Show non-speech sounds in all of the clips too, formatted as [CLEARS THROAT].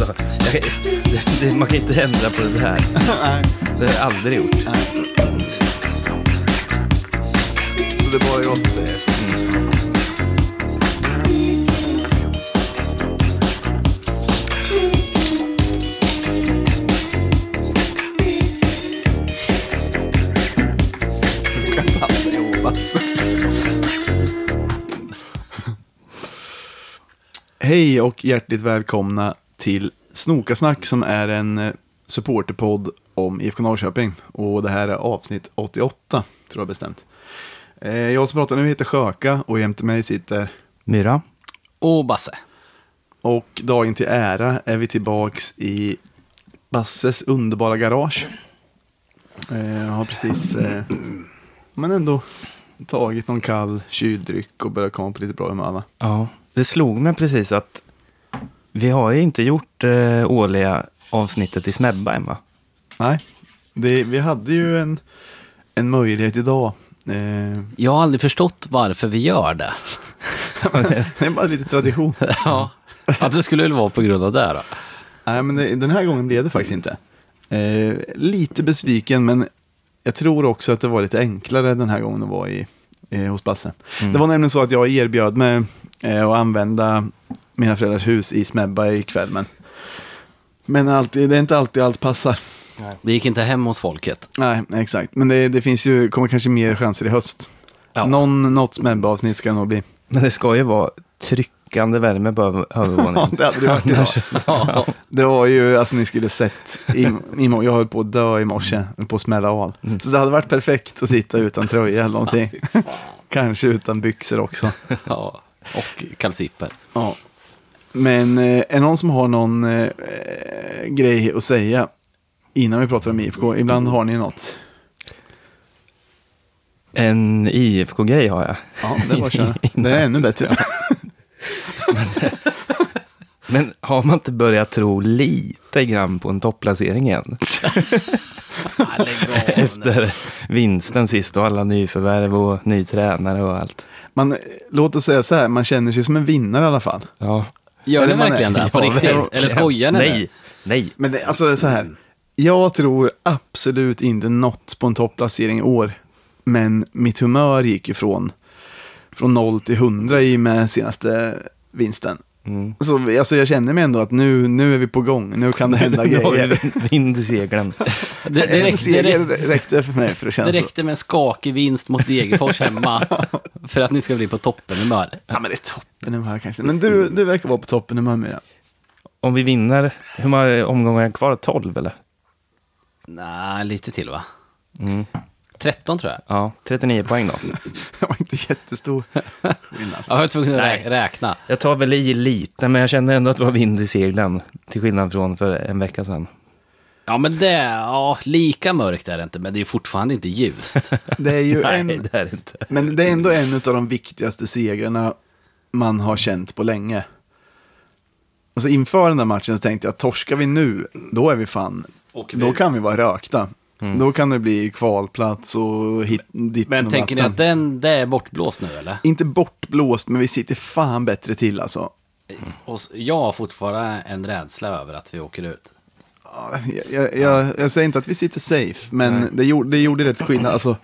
då. Jag, det, det, man kan inte ändra på det här. Nej. Det har jag aldrig gjort. Nej. Så det är bara jag som säger. Hej och hjärtligt välkomna till Snokasnack som är en eh, supporterpodd om IFK Norrköping. Och det här är avsnitt 88, tror jag bestämt. Eh, Jag som pratar nu heter Sjöka och jämte mig sitter Myra? Och Basse. och dagen till ära är vi tillbaks i Basses underbara garage. Eh, Jag har precis, eh, men ändå tagit någon kall kyldryck och börjat komma på lite bra humör? Ja. Det slog mig precis att vi har ju inte gjort eh, årliga avsnittet i Smebba än va? Nej, det, vi hade ju en, en möjlighet idag. Eh, Jag har aldrig förstått varför vi gör det. [LAUGHS] det är bara lite tradition. [LAUGHS] Ja, att det skulle väl vara på grund av det då. Nej, men det, den här gången blev det faktiskt inte. Eh, lite besviken, men jag tror också att det var lite enklare den här gången att vara i, eh, hos Basse. Det var nämligen så att jag erbjöd mig eh, att använda mina föräldrars hus i Smebba ikväll, men, men alltid, det är inte alltid allt passar. Det gick inte hem hos folket. Nej, exakt. Men det, det finns ju, kommer kanske mer chanser i höst. Ja. Någon, något Smebba-avsnitt ska det nog bli. Men det ska ju vara tryckande värme på över- Ja, övervåningen. det hade det varit idag. [LAUGHS] Ja. Det var ju, alltså ni skulle sett, i, i, jag höll på att dö i morse, på att smälla av. Så det hade varit perfekt att sitta utan tröja eller någonting. Kanske utan byxor också. ja. Och kalsipper. Ja. Men eh, är det någon som har någon eh, grej att säga innan vi pratar om IFK? Ibland har ni något. En IFK-grej har jag. Ja, det var köra. [LAUGHS] Det är ännu bättre. [LAUGHS] Men har man inte börjat tro lite grann på en topplacering igen? [LAUGHS] Efter vinsten sist och alla nyförvärv och ny tränare och allt. Man, låt oss säga så här, man känner sig som en vinnare i alla fall. Ja. Gör ni man är- verkligen det? [LAUGHS] På Ja, riktigt? verkligen. Eller skojar ni? Nej, nej. Men det, alltså så här, jag tror absolut inte något på en topplacering i år. Men mitt humör gick ju från, från 0 till 100 i med senaste vinsten. Mm. Så alltså, jag känner mig ändå att nu, nu är vi på gång, nu kan det hända [LAUGHS] grejer. vind i seglen. [LAUGHS] Det, det, En räckte, det, seger räckte, räckte för mig för att känna det räckte med en skakig vinst mot Degerfors hemma [LAUGHS] för att ni ska bli på toppenhumör. Ja men det är toppen humör kanske. Men du, du verkar vara på toppen humör med. Om vi vinner, hur många omgångar är kvar? 12 eller? Nej, lite till va? Mm. 13 tror jag. Ja, 39 poäng då. [LAUGHS] Det var inte jättestor skillnad. Jag var tvungen att Nej. rä- räkna. Jag tar väl i lite, men jag känner ändå att det var vind i seglen. Till skillnad från för en vecka sedan. Ja, men det, ja, lika mörkt är det inte, men det är fortfarande inte ljust. [LAUGHS] Det är ju [LAUGHS] Nej, en, det är inte. Men det är ändå en av de viktigaste segrarna man har känt på länge. Alltså inför den där matchen så tänkte jag, torskar vi nu, då är vi fan, då ut. kan vi vara rökta. Då kan det bli kvalplats och hit, dit Men och tänker ni att den, det är bortblåst nu eller? Inte bortblåst, men vi sitter fan bättre till alltså. Och s- jag har fortfarande en rädsla över att vi åker ut. Ja, Jag, jag, jag, jag säger inte att vi sitter safe, men det gjorde, det gjorde rätt skillnad. Alltså,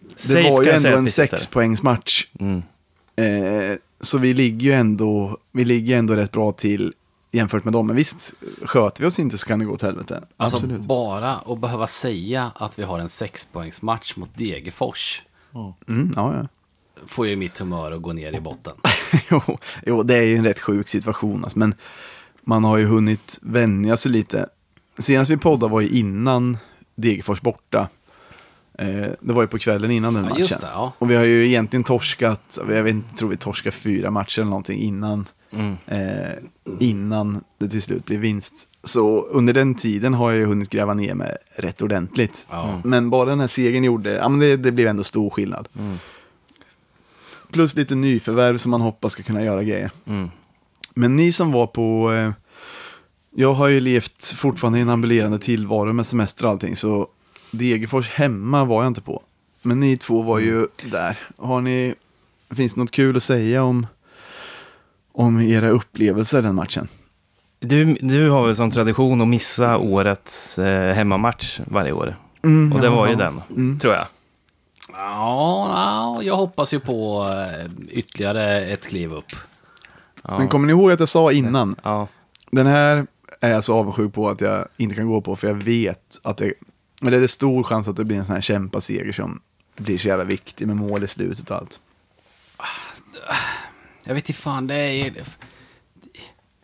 det Safe var ju ändå en sexpoängsmatch. Mm. Eh, så vi ligger ju ändå, vi ligger ändå rätt bra till jämfört med dem. Men visst, sköter vi oss inte så kan det gå åt helvete. Alltså Absolut. bara att behöva säga att vi har en sexpoängsmatch mot Degerfors Mm, ja, ja. får ju mitt humör att gå ner i botten. [LAUGHS] jo, jo, det är ju en rätt sjuk situation. Alltså, men man har ju hunnit vänja sig lite. Senast vi poddade var ju innan Degerfors borta. Eh, det var ju på kvällen innan den Ja, matchen. just det, ja. Och vi har ju egentligen torskat, jag vet inte, tror vi torskade fyra matcher eller någonting innan. Mm. Eh, innan det till slut blir vinst. Så under den tiden har jag ju hunnit gräva ner mig rätt ordentligt. Ja. Men bara den här segern gjorde, ja men det, det blev ändå stor skillnad. Plus lite nyförvärv som man hoppas ska kunna göra grejer. Mm. Men ni som var på, eh, jag har ju levt fortfarande i en ambulerande tillvaro med semester och allting, så Degerfors hemma var jag inte på. Men ni två var ju där. Har ni, finns det något kul att säga om, om era upplevelser den matchen? Du, du har väl som tradition att missa årets eh, hemmamatch varje år. Mm, Och det ja, var ju ja. den, Mm. tror jag. Ja, ja, jag hoppas ju på eh, ytterligare ett kliv upp. Ja. Men kommer ni ihåg att jag sa innan, ja. den här är jag så avundsjuk på att jag inte kan gå på, för jag vet att det, eller det är stor chans att det blir en sån här kämpaseger som blir så jävla viktig med mål i slutet och allt. Jag vet inte fan, det är...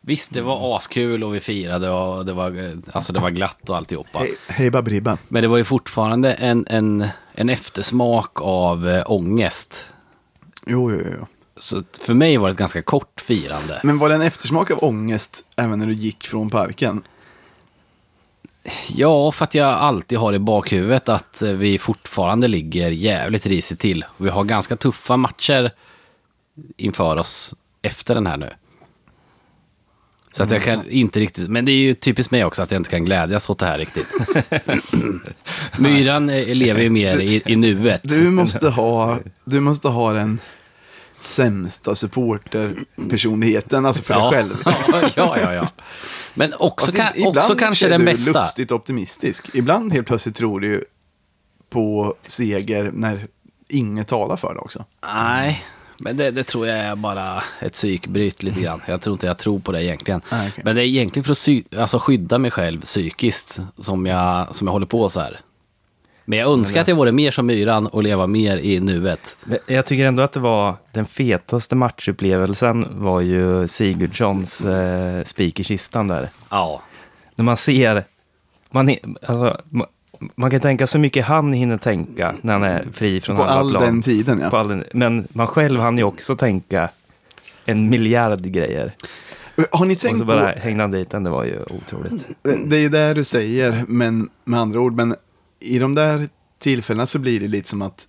Visst, det var askul och vi firade och det var, alltså det var glatt och alltihopa. Hej, hej. Men det var ju fortfarande en, en, en eftersmak av äh, ångest. Jo, jo, jo. Så för mig var det ett ganska kort firande. Men var det en eftersmak av ångest även när du gick från parken? Ja, för att jag alltid har i bakhuvudet att eh, vi fortfarande ligger jävligt risigt till. Vi har ganska tuffa matcher inför oss efter den här nu. Så att jag kan inte riktigt, men det är ju typiskt mig också att jag inte kan glädjas åt det här riktigt. [LAUGHS] Myran eh, lever ju mer i, i nuet. Du måste ha, du måste ha den sämsta supporterpersonligheten, alltså för ja. dig själv. [LAUGHS] ja, ja, ja. Men också, Alltså, kan, ibland också kanske är den du bästa. lustigt optimistisk. Ibland helt plötsligt tror du på seger när inget talar för det också. Nej, men det, det tror jag är bara ett psykbryt lite grann. Jag tror inte jag tror på det egentligen. Nej, okej. Men det är egentligen för att sy- alltså skydda mig själv psykiskt som jag, som jag håller på så här. Men jag önskar att jag vore mer som Myran och leva mer i nuet. Jag tycker ändå att det var den fetaste matchupplevelsen var ju Sigurdssons eh, spik i kistan där. Ja, När man ser, man, alltså, man, kan tänka så mycket han hinner tänka när han är fri från På alla all plan. den tiden ja. På all den, men man själv hann ju också tänka en miljard grejer. Har ni Och tänkt så bara på, hängde han dit den, det var ju otroligt. det är ju det du säger, men med andra ord, men i de där tillfällena så blir det lite som att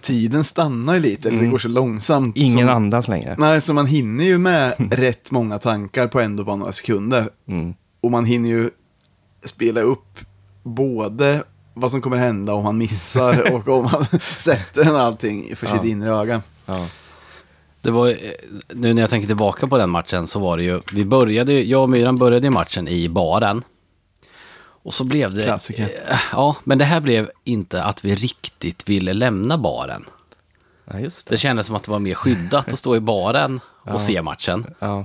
tiden stannar lite, eller det går så långsamt. Mm. Ingen som, andas längre. Nej, så man hinner ju med [LAUGHS] rätt många tankar på ändå bara några sekunder. Mm. Och man hinner ju spela upp både vad som kommer hända om man missar [LAUGHS] och om man sätter den allting för sitt Ja. inre öga. Ja. det var eh, nu när jag tänker tillbaka på den matchen så var det ju, vi började, jag och Myran började matchen i baren. Och så blev det... Klassiker. Eh, Ja, men det här blev inte att vi riktigt ville lämna baren. ja, just Det det. kändes som att det var mer skyddat att stå i baren och Ja. se matchen. Ja.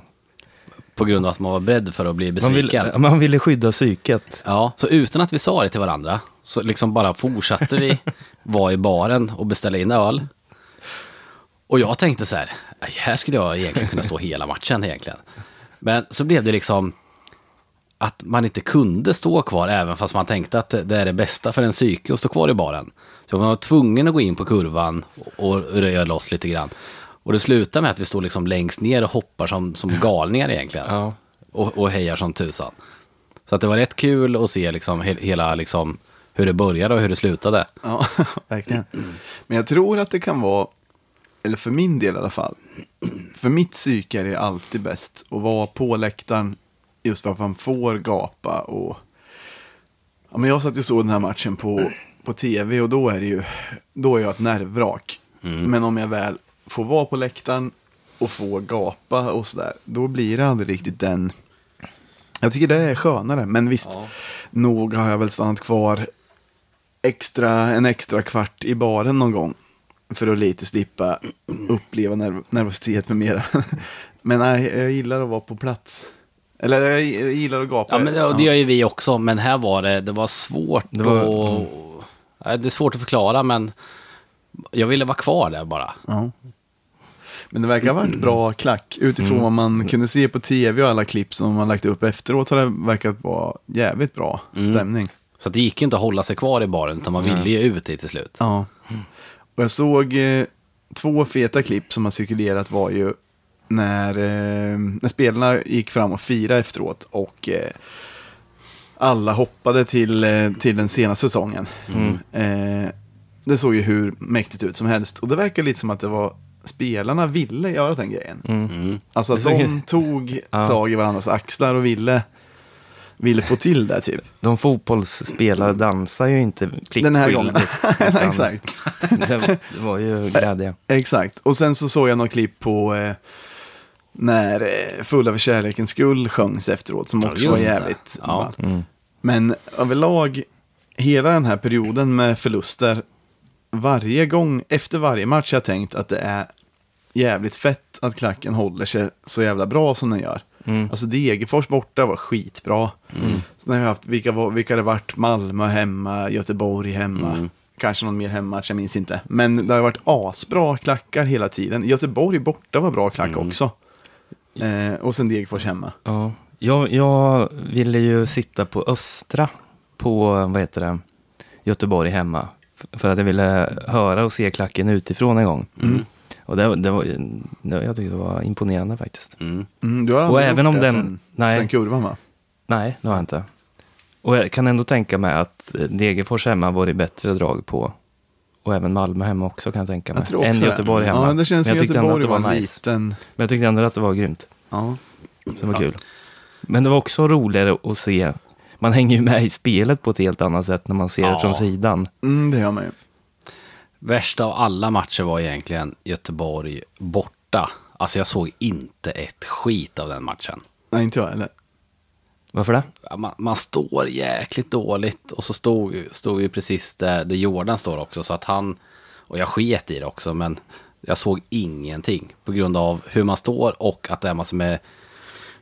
På grund av att man var beredd för att bli Man, besviken. ville, man ville skydda psyket. Ja, så utan att vi sa det till varandra så liksom bara fortsatte vi [LAUGHS] vara i baren och beställa in öl. Och jag tänkte så här, "Aj, här skulle jag egentligen kunna stå hela matchen egentligen. Men så blev det liksom att man inte kunde stå kvar även fast man tänkte att det det är det bästa för en psyke att stå kvar i baren. Så man var tvungen att gå in på kurvan och röja loss lite grann. Och det slutade med att vi stod liksom längst ner och hoppar som, som galningar egentligen. Ja. Och, och hejar som tusan. Så att det var rätt kul att se liksom he- hela liksom hur det började och hur det slutade. Ja, [LAUGHS] verkligen. Men jag tror att det kan vara, eller för min del i alla fall, för mitt psyke är det alltid bäst att vara på läktaren just för att man får gapa och... Ja, men jag satt ju såg den här matchen på, på tv och då är det ju, då är jag ett nervvrak. Men om jag väl får vara på läktaren och få gapa och sådär, då blir det aldrig riktigt den... Jag tycker det är skönare, men visst, nog har jag väl stannat kvar extra, en extra kvart i baren någon gång. För att lite slippa uppleva nerv nervositet med mera. [LAUGHS] Men nej, jag gillar att vara på plats. Eller jag gillar att gapa. Ja, men det, det gör ju vi också, men här var det, det var svårt Det var- att... Nej, Det är svårt att förklara, men jag ville vara kvar där bara. Ja. Men det verkar ha varit bra klack. Utifrån vad man kunde se på tv och alla klipp som man lagt upp efteråt har det verkat vara jävligt bra stämning. Så att det gick ju inte att hålla sig kvar i baren, utan man ville ju ut dit till slut. Ja. Och jag såg eh, två feta klipp som har cirkulerat var ju när, eh, när spelarna gick fram och firade efteråt och eh, alla hoppade till, eh, till den senaste säsongen. Eh, det såg ju hur mäktigt ut som helst. Och det verkar lite som att det var spelarna ville göra den grejen. Mm. Alltså att de tog [LAUGHS] Ja. tag i varandras axlar och ville, ville få till det typ. De fotbollsspelare dansar ju inte pliktskyldigt. Den här gången. [LAUGHS] [LAUGHS] Exakt. Det, det var ju glädje. Exakt. Och sen så såg jag något klipp på, eh, när eh, Fulla för kärlekens skull sjöngs efteråt, som Ja, också var just det. jävligt Ja. Mm. Men överlag, hela den här perioden med förluster, varje gång, efter varje match har jag tänkt att det är jävligt fett att klacken håller sig så jävla bra som den gör. Mm. Alltså Degerfors borta var skitbra. Sen har vi haft, vilka, var, vilka det varit, Malmö hemma, Göteborg hemma. Mm. Kanske någon mer hemmamatch, jag minns inte. Men det har varit asbra klackar hela tiden. Göteborg borta var bra klack Mm. också. Eh, och sen Degerfors hemma. Ja, jag, jag ville ju sitta på Östra på, vad heter det, Göteborg hemma. För att jag ville höra och se klacken utifrån en gång. Mm. Och det, det var, det, jag tyckte det var imponerande faktiskt. Mm. Mm, du har Och även om den- Sen, nej. sen kurvan va? Nej, det har jag inte. Och jag kan ändå tänka mig att eh, Degerfors hemma var det bättre drag på. Och även Malmö hemma också kan jag tänka mig. Jag Än. Göteborg hemma. Ja, det känns som Men jag tyckte ändå Göteborg att det var nice. liten... Men jag tyckte ändå att det var grymt. Ja. Så det var kul. Men det var också roligare att se. Man hänger ju med i spelet på ett helt annat sätt när man ser det Ja. från sidan. Mm, det gör man ju. Värsta av alla matcher var egentligen Göteborg borta. Alltså jag såg inte ett skit av den matchen. Nej, inte jag heller. Varför det? Man, man står jäkligt dåligt och så stod, stod ju precis där, där Jordan står också. Så att han, och jag sket i det också, men jag såg ingenting på grund av hur man står och att det är massor med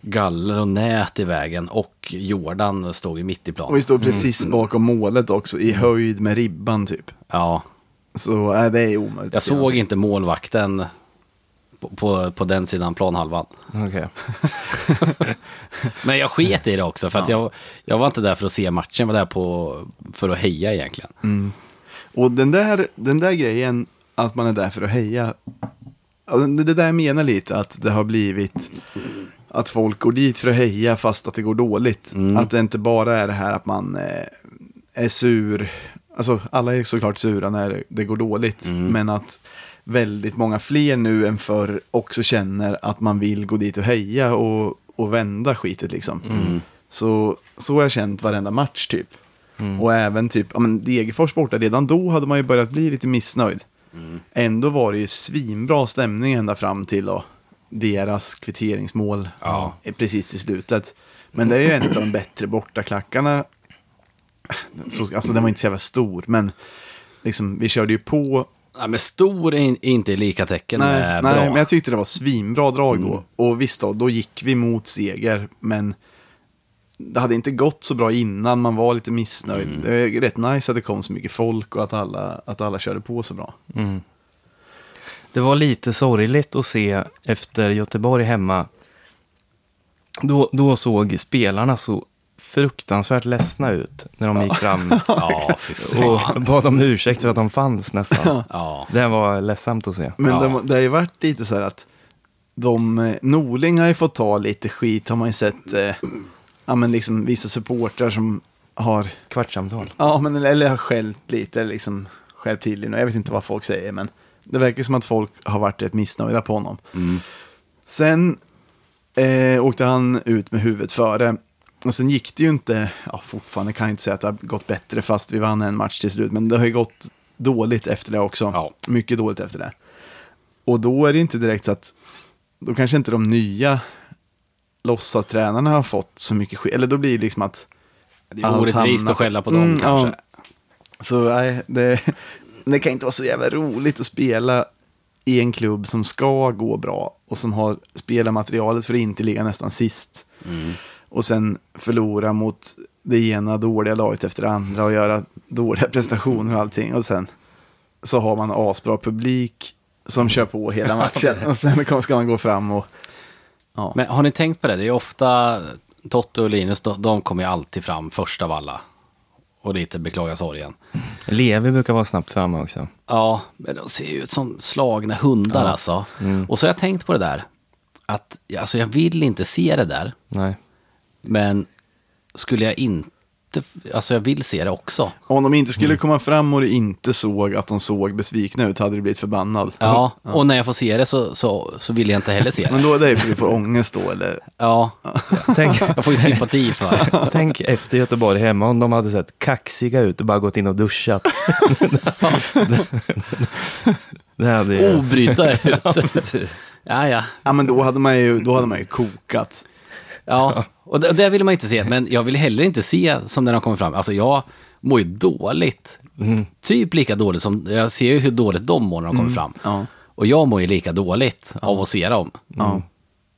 galler och nät i vägen och Jordan stod ju mitt i Och plan. vi står precis bakom målet också, i höjd med ribban typ. Ja, Så äh, det är omöjligt. jag såg inte målvakten på, på, på den sidan planhalvan. Okej. [LAUGHS] Men jag sket i det också för att jag, jag var inte där för att se matchen, jag var där på, för att heja egentligen. Och den där, den där grejen, att man är där för att heja. ja, Det, det där jag menar lite, att det har blivit att folk går dit för att heja fast att det går dåligt. Att det inte bara är det här att man eh, är sur. Alltså alla är såklart sura när det går dåligt. Men att väldigt många fler nu än förr också känner att man vill gå dit och heja och, och vända skitet liksom. Så, så har jag känt varenda match typ. Och även typ, ja men Degerfors borta, redan då hade man ju börjat bli lite missnöjd. Ändå var det ju svinbra stämning ända fram till då, deras kvitteringsmål Ja. eh, precis i slutet. Men det är ju en av de bättre bortaklackarna. Så, alltså den var inte så jävla stor, men liksom, vi körde ju på. Ja, men stor är in- är inte lika tecken Nej, med nej bra. Mm. men jag tyckte det var svinbra drag då. Och visst då, då gick vi mot seger, men det hade inte gått så bra innan, man var lite missnöjd. Mm. Det är rätt nice att det kom så mycket folk och att alla, att alla körde på så bra. Mm. Det var lite sorgligt att se efter Göteborg hemma. Då, då såg spelarna så fruktansvärt ledsna ut när de gick fram [LAUGHS] Ja, och bad om ursäkt för att de fanns nästan. Ja. Det var ledsamt att se. Men Ja. det, det har ju varit lite så här att de, eh, Norling har ju fått ta lite skit har man ju sett. Eh, ja men liksom vissa supportrar som har, Kvartssamtal. ja men eller, har skällt lite, eller liksom skärpt till lite. Jag vet inte vad folk säger men det verkar som att folk har varit rätt missnöjda på honom. Mm. Sen eh, åkte han ut med huvudet före. Och sen gick det ju inte, ja fortfarande kan jag inte säga att det har gått bättre fast vi vann en match till slut. Men det har ju gått dåligt efter det också. Ja. Mycket dåligt efter det. Och då är det inte direkt så att, då kanske inte de nya låtsastränarna har fått så mycket skit. Eller då blir det liksom att... Det är orättvist att skälla på dem Mm, kanske. ja. Så nej, det, det kan inte vara så jävla roligt att spela i en klubb som ska gå bra och som har spelarmaterialet för att inte ligga nästan sist. Mm. Och sen förlora mot det ena dåliga laget efter det andra och göra dåliga [LAUGHS] prestationer och allting. Och sen så har man asbra publik som kör på hela [LAUGHS] matchen. Och sen ska man gå fram och... Ja. Men har ni tänkt på det? Det är ofta Totte och Linus, de, de kommer ju alltid fram först av alla. Och lite beklaga sorgen. Levi brukar vara snabbt framme också. Ja, men de ser ju ut som slagna hundar alltså. Och så har jag tänkt på det där. Att alltså, jag vill inte se det där. Nej. Men skulle jag inte, alltså jag vill se det också. Om de inte skulle komma fram och det inte såg att de såg besvikna ut hade du blivit förbannad. Ja, och när jag får se det så, så, så vill jag inte heller se [LAUGHS] Men det. då är det för att du får ångest då eller? Ja, [LAUGHS] Tänk, jag får ju sympati för det. [LAUGHS] tänk efter Göteborg hemma om de hade sett kaxiga ut och bara gått in och duschat. det hade ju... Obryta ut. Precis. Ja, ja. Ja, men då hade man ju, då hade man ju kokat. Ja, och det, det vill man inte se. Men jag vill heller inte se som när de kommer fram. Alltså jag mår ju dåligt. Typ lika dåligt som, jag ser ju hur dåligt de mår när de kommer fram. Ja. Och jag mår ju lika dåligt av att se dem. Ja.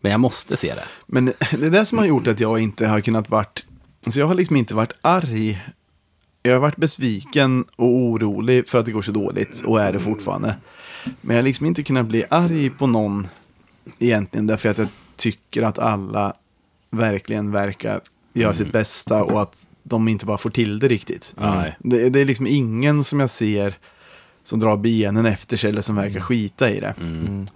Men jag måste se det. Men det är det som har gjort att jag inte har kunnat varit, alltså jag har liksom inte varit arg. Jag har varit besviken och orolig för att det går så dåligt och är det fortfarande. Men jag har liksom inte kunnat bli arg på någon egentligen därför att jag tycker att alla verkligen verkar göra sitt bästa och att de inte bara får till det riktigt. Nej. Det, det är liksom ingen som jag ser som drar benen efter sig eller som verkar skita i det.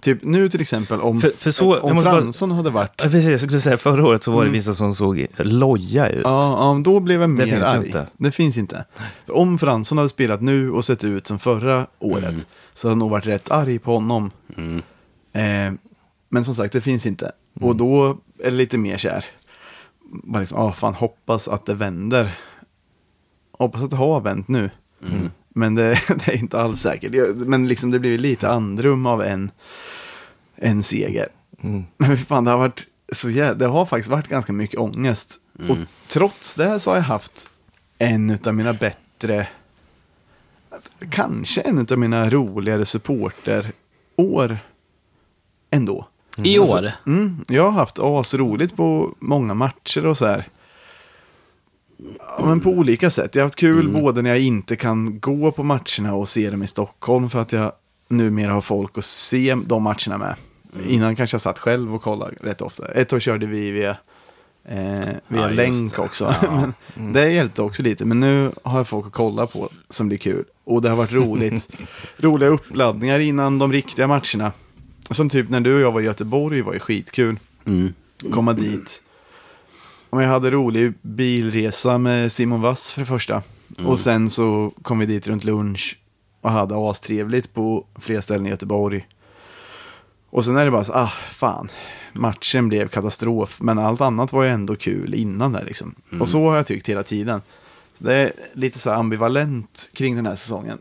Typ nu till exempel om, För- för så- om måste bara- Fransson hade varit Ja, Precis, jag skulle säga förra året så var det vissa som såg loja ut. Ja, ja, då blev jag mer finns arg. inte. Det finns inte. För om Fransson hade spelat nu och sett ut som förra året så hade jag nog varit rätt arg på honom. Mm. Eh, men som sagt, det finns inte. Och då det lite mer kär. Bara liksom, ah, fan, hoppas att det vänder. Hoppas att det har vänt nu. Men det, [LAUGHS] det är inte alls säkert. Men liksom det blir lite andrum av en, en seger. [LAUGHS] Men fy fan, det har varit så jä- Det har faktiskt varit ganska mycket ångest. Och trots det så har jag haft en av mina bättre, kanske en av mina roligare supporterår ändå. I år? Mm, jag har haft asroligt på många matcher och så här. Ja, men på olika sätt. Jag har haft kul både när jag inte kan gå på matcherna och se dem i Stockholm för att jag numera har folk att se de matcherna med. Innan kanske jag satt själv och kollade rätt ofta. Ett år körde vi via, eh, via Ja, länk också. [LAUGHS] men Det hjälpte också lite. Men nu har jag folk att kolla på som blir kul. Och det har varit roligt. [LAUGHS] Roliga uppladdningar innan de riktiga matcherna. Som typ när du och jag var i Göteborg var ju skitkul. Mm. Komma dit. Och jag hade rolig bilresa med Simon Vass för det första. Och sen så kom vi dit runt lunch och hade astrevligt på flera ställen i Göteborg. Och sen är det bara så, ah fan, matchen blev katastrof. Men allt annat var ju ändå kul innan där liksom. Och så har jag tyckt hela tiden. Så det är lite så ambivalent kring den här säsongen.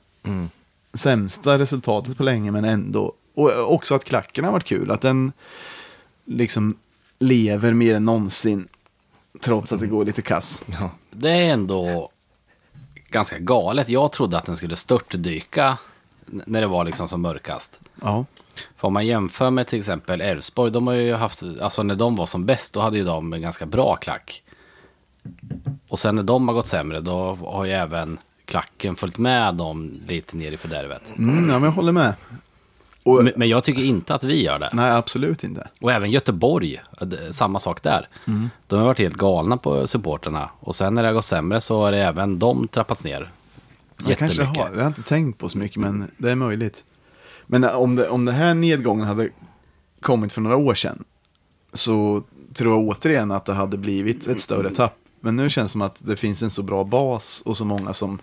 Sämsta resultatet på länge men ändå. Och också att klacken har varit kul. Att den liksom lever mer än någonsin. Trots att det går lite kass. Ja. Det är ändå ganska galet. Jag trodde att den skulle störtdyka när det var liksom som mörkast. Ja. För om man jämför med till exempel Elfsborg, de har ju haft, alltså när de var som bäst, då hade ju de en ganska bra klack. Och sen när de har gått sämre, då har ju även klacken följt med dem lite ner i fördärvet. Mm, ja, men jag håller med. Och, Men, men jag tycker inte att vi gör det. nej, absolut inte. Och även Göteborg, det- samma sak där. De har varit helt galna på supporterna. Och sen när det har gått sämre så har det även de trappats ner. Jag kanske har. Jag har inte tänkt på så mycket, men det är möjligt. Men om det, om det här nedgången hade kommit för några år sedan så tror jag återigen att det hade blivit ett större tapp. Men nu känns det som att det finns en så bra bas och så många som,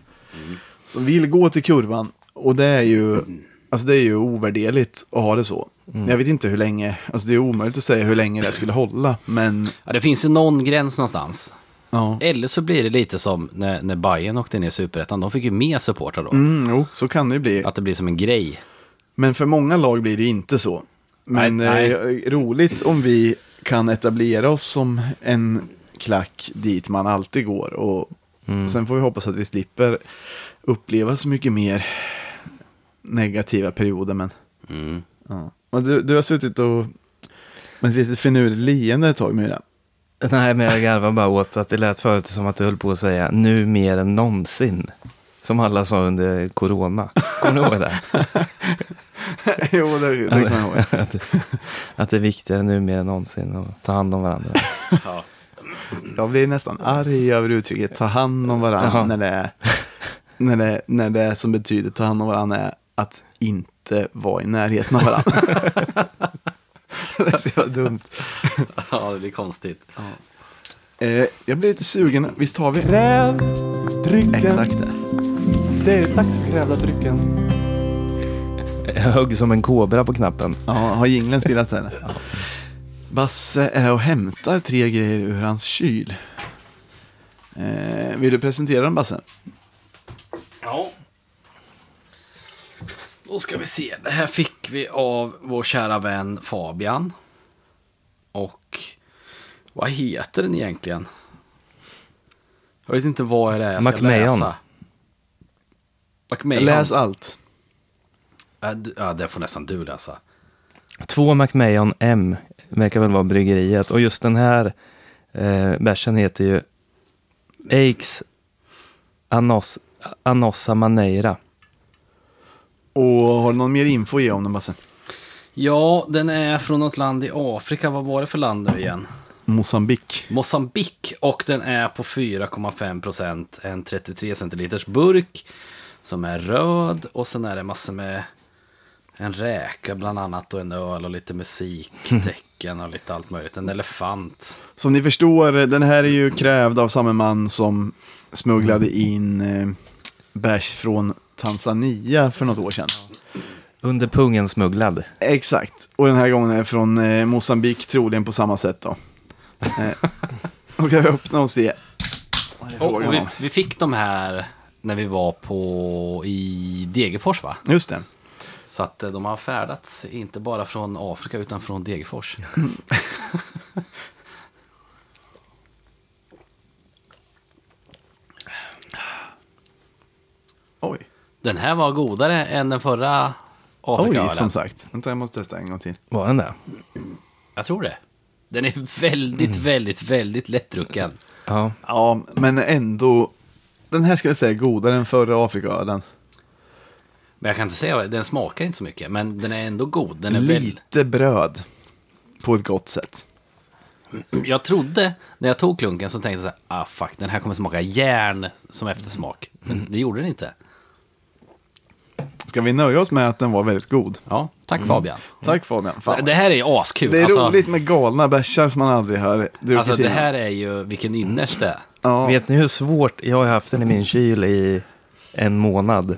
som vill gå till kurvan. Och det är ju, alltså det är ju ovärderligt att ha det så. Jag vet inte hur länge, alltså det är omöjligt att säga hur länge det skulle hålla, men Ja, det finns ju någon gräns någonstans. ja. Eller så blir det lite som när, när Bayern åkte ner i Superettan. De fick ju mer supportrar då. Mm, jo, så kan det ju bli. Att det blir som en grej. Men för många lag blir det inte så. Men Nej, eh, roligt om vi kan etablera oss som en klack dit man alltid går. Och sen får vi hoppas att vi slipper uppleva så mycket mer negativa perioder. Men, Mm. ja. du, du har suttit och med ett litet finurligt leende ett tag, Myra. Nej, men jag garvar bara åt att det lät förut som att du höll på att säga nu mer än någonsin. Som alla sa under corona. Kommer du ihåg det? [LAUGHS] jo, det, det kommer jag ihåg. [LAUGHS] att, att det är viktigare nu mer än någonsin att ta hand om varandra. [LAUGHS] Ja. Jag blir nästan arg över uttrycket ta hand om varandra när det, är, när, det, när det som betyder ta hand om varandra är att inte vara i närheten av varandra. [LAUGHS] det är så jävla dumt. ja, det blir konstigt. Eh, jag blir lite sugen, visst har vi? Kräv drycken. Exakt det. Det är dags för krävda drycken. Jag högg som en kobra på knappen. Ja, har jingeln spelats eller? Basse är och hämtar tre grejer ur hans kyl. Eh, vill du presentera dem Basse? Ja. Då ska vi se. Det här fick vi av vår kära vän Fabian. Och vad heter den egentligen? Jag vet inte vad det är jag ska Macmahon. läsa. Macmahon. Läs allt. Ja, det får nästan du läsa. Två Macmahon M verkar väl vara bryggeriet. Och just den här eh, bärsen heter ju Aix Anos, Anossa Maneira. Och har du någon mer info att ge om den Basse? Ja, den är från något land i Afrika. Vad var det för land nu igen? Mosambik. Mosambik och den är på 4,5 procent. En 33 centiliters burk som är röd och sen är det massor med en räka bland annat och en öl och lite musiktecken och lite allt möjligt. En elefant. Som ni förstår, den här är ju krävd av samma man som smugglade in eh, bärs från Tanzania för något år sedan. Under pungen smugglad. Exakt, och den här gången är från eh, Mosambik troligen på samma sätt då. Eh, [LAUGHS] då ska vi öppna och se. vad är Och, frågan och vi, om. vi fick de här när vi var på i Degerfors va? Just det. Så att eh, de har färdats inte bara från Afrika utan från Degerfors. [LAUGHS] [LAUGHS] Oj, Den här var godare än den förra Oj Afrikaölen. som sagt. Vänta, jag måste testa en gång till. Var den det? Jag tror det. Den är väldigt, Mm. väldigt, väldigt lättdrucken. Ja. Ja, men ändå. Den här ska jag säga är godare än förra Afrikaölen. Men jag kan inte säga, den smakar inte så mycket. Men den är ändå god. Den är väl... Lite bröd. På ett gott sätt. Jag trodde, när jag tog klunken så tänkte jag så här, ah fuck, den här kommer smaka järn som eftersmak. Mm. Men det gjorde den inte. Ska vi nöja oss med att den var väldigt god? Ja, tack Mm. Fabian. Tack Fabian. Fan. Det här är askul. Det är alltså, roligt med galna bärsar som man aldrig har druckit Alltså det innan. här är ju, vilken ynnest det är. Ja. Vet ni hur svårt, jag har haft den i min kyl i en månad.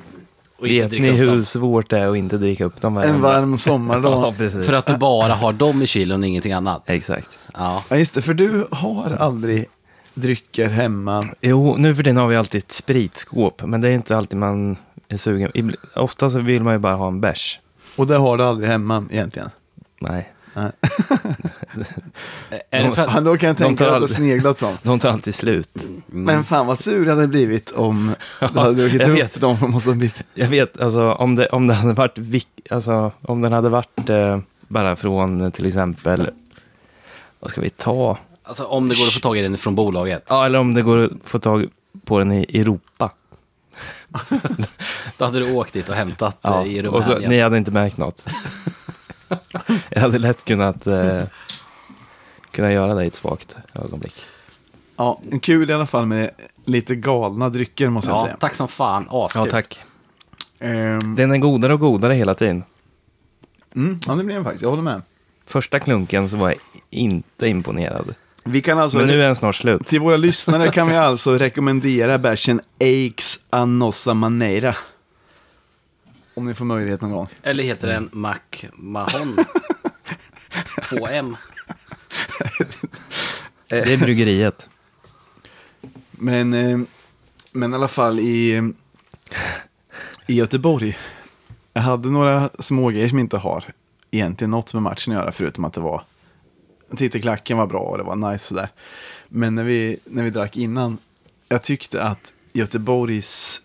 Och inte Vet dricka ni upp hur dem. svårt det är att inte dricka upp dem En varm sommardag. [LAUGHS] Ja, precis. För att du bara har dem i kylen och ingenting annat. Exakt. Ja. Ja, just det. För du har aldrig drycker hemma. Jo, nu för tiden har vi alltid ett spritskåp, men det är inte alltid man är sugen. Ibl- Ofta så vill man ju bara ha en bärs. Och det har du aldrig hemma egentligen. Nej, Är det för Ja, att, då kan jag tänka tar dig att du har aldrig- sneglat på dem. de tar alltid slut. Men fan vad sur jag hade blivit om du hade druckit jag upp vet. dem från Mosambik. Jag vet, alltså om det, om det hade varit, vik- alltså, om den hade varit eh, bara från eh, till exempel, vad ska vi ta? Alltså om det går att få tag i den från bolaget. Ja, eller om det går att få tag på den i Europa. [LAUGHS] Då hade du åkt dit och hämtat Ja, eh, i och så, Rumänien. ni hade inte märkt något. [LAUGHS] jag hade lätt kunnat eh, kunna göra det i ett svagt ögonblick. Ja, en kul i alla fall med lite galna drycker måste jag Ja, säga. tack som fan. Askul. Ja, tack. Ehm, Den är godare och godare hela tiden. mm, ja, det blir den faktiskt. Jag håller med. Första klunken så var jag inte imponerad. Vi kan alltså, Men nu är den snart slut. till våra lyssnare kan vi alltså rekommendera bärsen Aix Anossa Maneira. Om ni får möjlighet någon gång. Eller heter den Mac Mahon? 2M. [LAUGHS] Det är bryggeriet. Men, eh, men i alla fall i, i Göteborg. Jag hade några små grejer som inte har egentligen något med matchen att göra. Förutom att det var, tyckte klacken var bra och det var nice sådär. Men när vi, när vi drack innan, jag tyckte att Göteborgs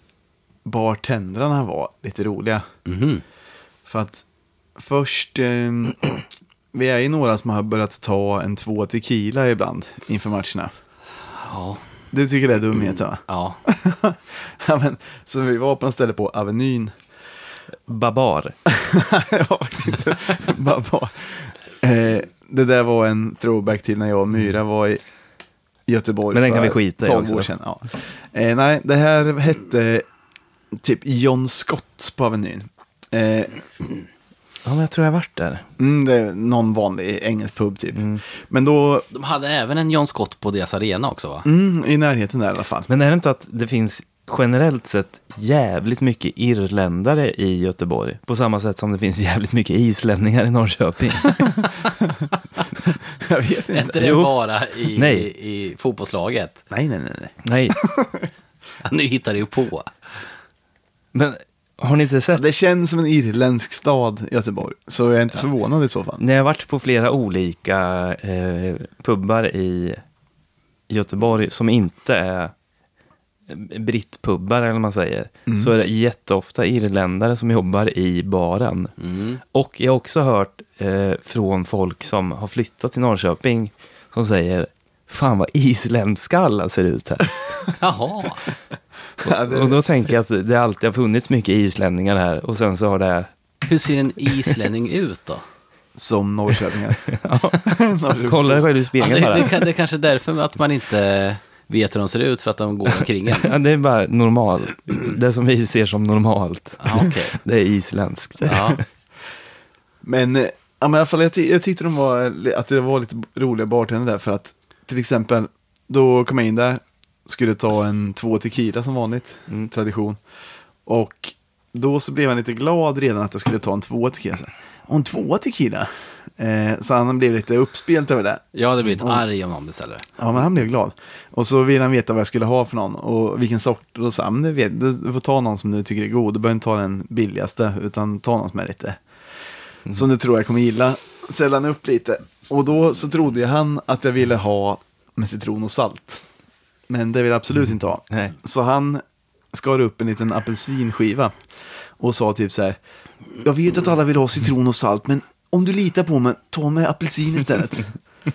bartendrarna var lite roliga. Mhm. För att först, eh, vi är ju några som har börjat ta en två tequila ibland inför matcherna. Ja. Du tycker det är dumhet va? Ja. [LAUGHS] ja, men, så vi var på en ställe på Avenyn. Babar. [LAUGHS] ja, bara. Eh, det där var en throwback till när jag och Myra var i Göteborg Men den kan för vi skita i 12 också. år sedan. Ja. Eh, nej, det här hette typ John Scott på Avenyn. Eh, Ja, men jag tror jag varit där. mm, det är någon vanlig engelsk pub typ. Mm. Men då, De hade även en John Scott på deras arena också va? mm, i närheten där i alla fall. Men är det inte att det finns generellt sett jävligt mycket irländare i Göteborg? På samma sätt som det finns jävligt mycket islänningar i Norrköping. [LAUGHS] Jag vet Är inte. inte det Jo. bara i, Nej. i, fotbollslaget? Nej, nej, nej. nej. Nej, [LAUGHS] Nu hittar du ju på. men Har ni inte sett? Det känns som en irländsk stad, Göteborg. Så jag är inte förvånad i så fall. När jag har varit på flera olika eh, pubbar i Göteborg som inte är brittpubbar eller vad man säger, så är det jätteofta irländare som jobbar i baren. Mm. Och jag har också hört eh, från folk som har flyttat till Norrköping som säger Fan vad isländska alla ser ut här. [LAUGHS] Jaha. Ja, det- Och då tänker jag att det alltid har funnits mycket islänningar här och sen så har det Hur ser en islänning ut då? Som norrköpingar. [LAUGHS] [LAUGHS] Norrköping. Kolla dig själv i Ja, spegeln det, bara. det, det är kanske är därför att man inte vet hur de ser ut, för att de går omkring en. [LAUGHS] Ja, det är bara normalt. Det som vi ser som normalt. Ja, okej. [LAUGHS] Det är isländskt. Ja. Men, eh, ja, men i alla fall, jag, ty- jag tyckte de var, att det var lite roliga bartender där för att till exempel, då kom jag in där, skulle ta en två tequila som vanligt, Mm. tradition. Och då så blev han lite glad redan att jag skulle ta en två tequila. "Åh, en två tequila? Eh, så han blev lite uppspelt över det. Jag hade blivit arg om någon beställer det. Ja, men han blev glad. Och så ville han veta vad jag skulle ha för någon och vilken sort. Och då sa han, det vet, du du får ta någon som du tycker är god. Du behöver inte ta den billigaste, utan ta någon som är lite, som du tror jag kommer gilla. Han upp lite. Och då så trodde han att jag ville ha med citron och salt. Men det vill jag absolut inte ha. Nej. Så han skar upp en liten apelsinskiva och sa typ så här. Jag vet att alla vill ha citron och salt, men om du litar på mig, ta med apelsin istället.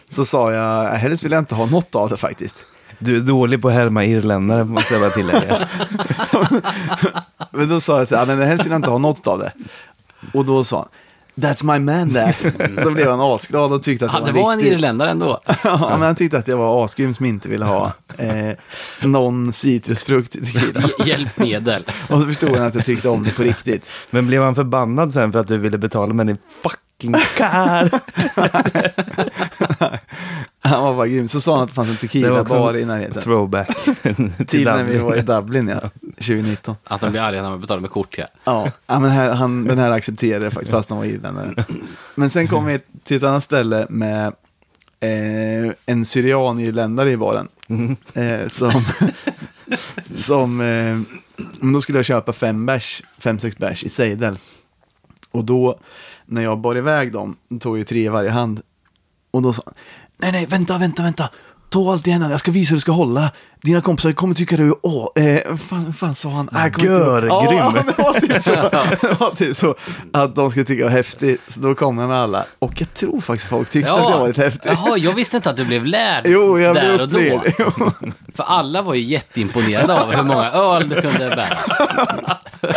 Så sa jag, helst vill jag inte ha något av det faktiskt. Du är dålig på att härma irländare, måste jag bara tillägga. [LAUGHS] Men då sa jag så här, men helst vill jag inte ha något av det. Och då sa han, That's my man there. Då blev han asglad och tyckte att Ja, det det var, var en riktigt... irländare ändå. [LAUGHS] ja, men han tyckte att jag var asgrym som inte ville ha eh, någon citrusfrukt i tequila. [LAUGHS] Hj- Hjälpmedel. [LAUGHS] Och så förstod han att jag tyckte om det på riktigt. Men blev han förbannad sen för att du ville betala med din fucking car? [LAUGHS] Han var bara grym. Så sa han att det fanns en tequila-bar i närheten. Throwback. [LAUGHS] till när vi var i Dublin, ja. 2019. Att de blir arga när man betalar med kort, ja. Ja, ja men här, han, den här accepterade faktiskt, fast han var irländare. [LAUGHS] Men sen kom vi till ett annat ställe med eh, en syrian-irländare i baren. Eh, som, som eh, då skulle jag köpa fem bärs, fem, sex bärs i sejdel. Och då, när jag bar iväg dem, tog jag tre i varje hand. Och då sa han, nej, nej, vänta, vänta, vänta. Ta allt i händerna, jag ska visa hur du ska hålla. Dina kompisar kommer tycka du är, åh, eh, fan, fan sa han? Äh. Görgrym. Ja, men det var typ så. Det var typ så att de skulle tycka det var häftigt. Så då kom med alla. Och jag tror faktiskt folk tyckte att jag var lite häftig. Jaha, jag visste inte att du blev lärd Jo, jag blev där och då. upplevd. Jo. För alla var ju jätteimponerade av hur många öl du kunde bära. [LAUGHS]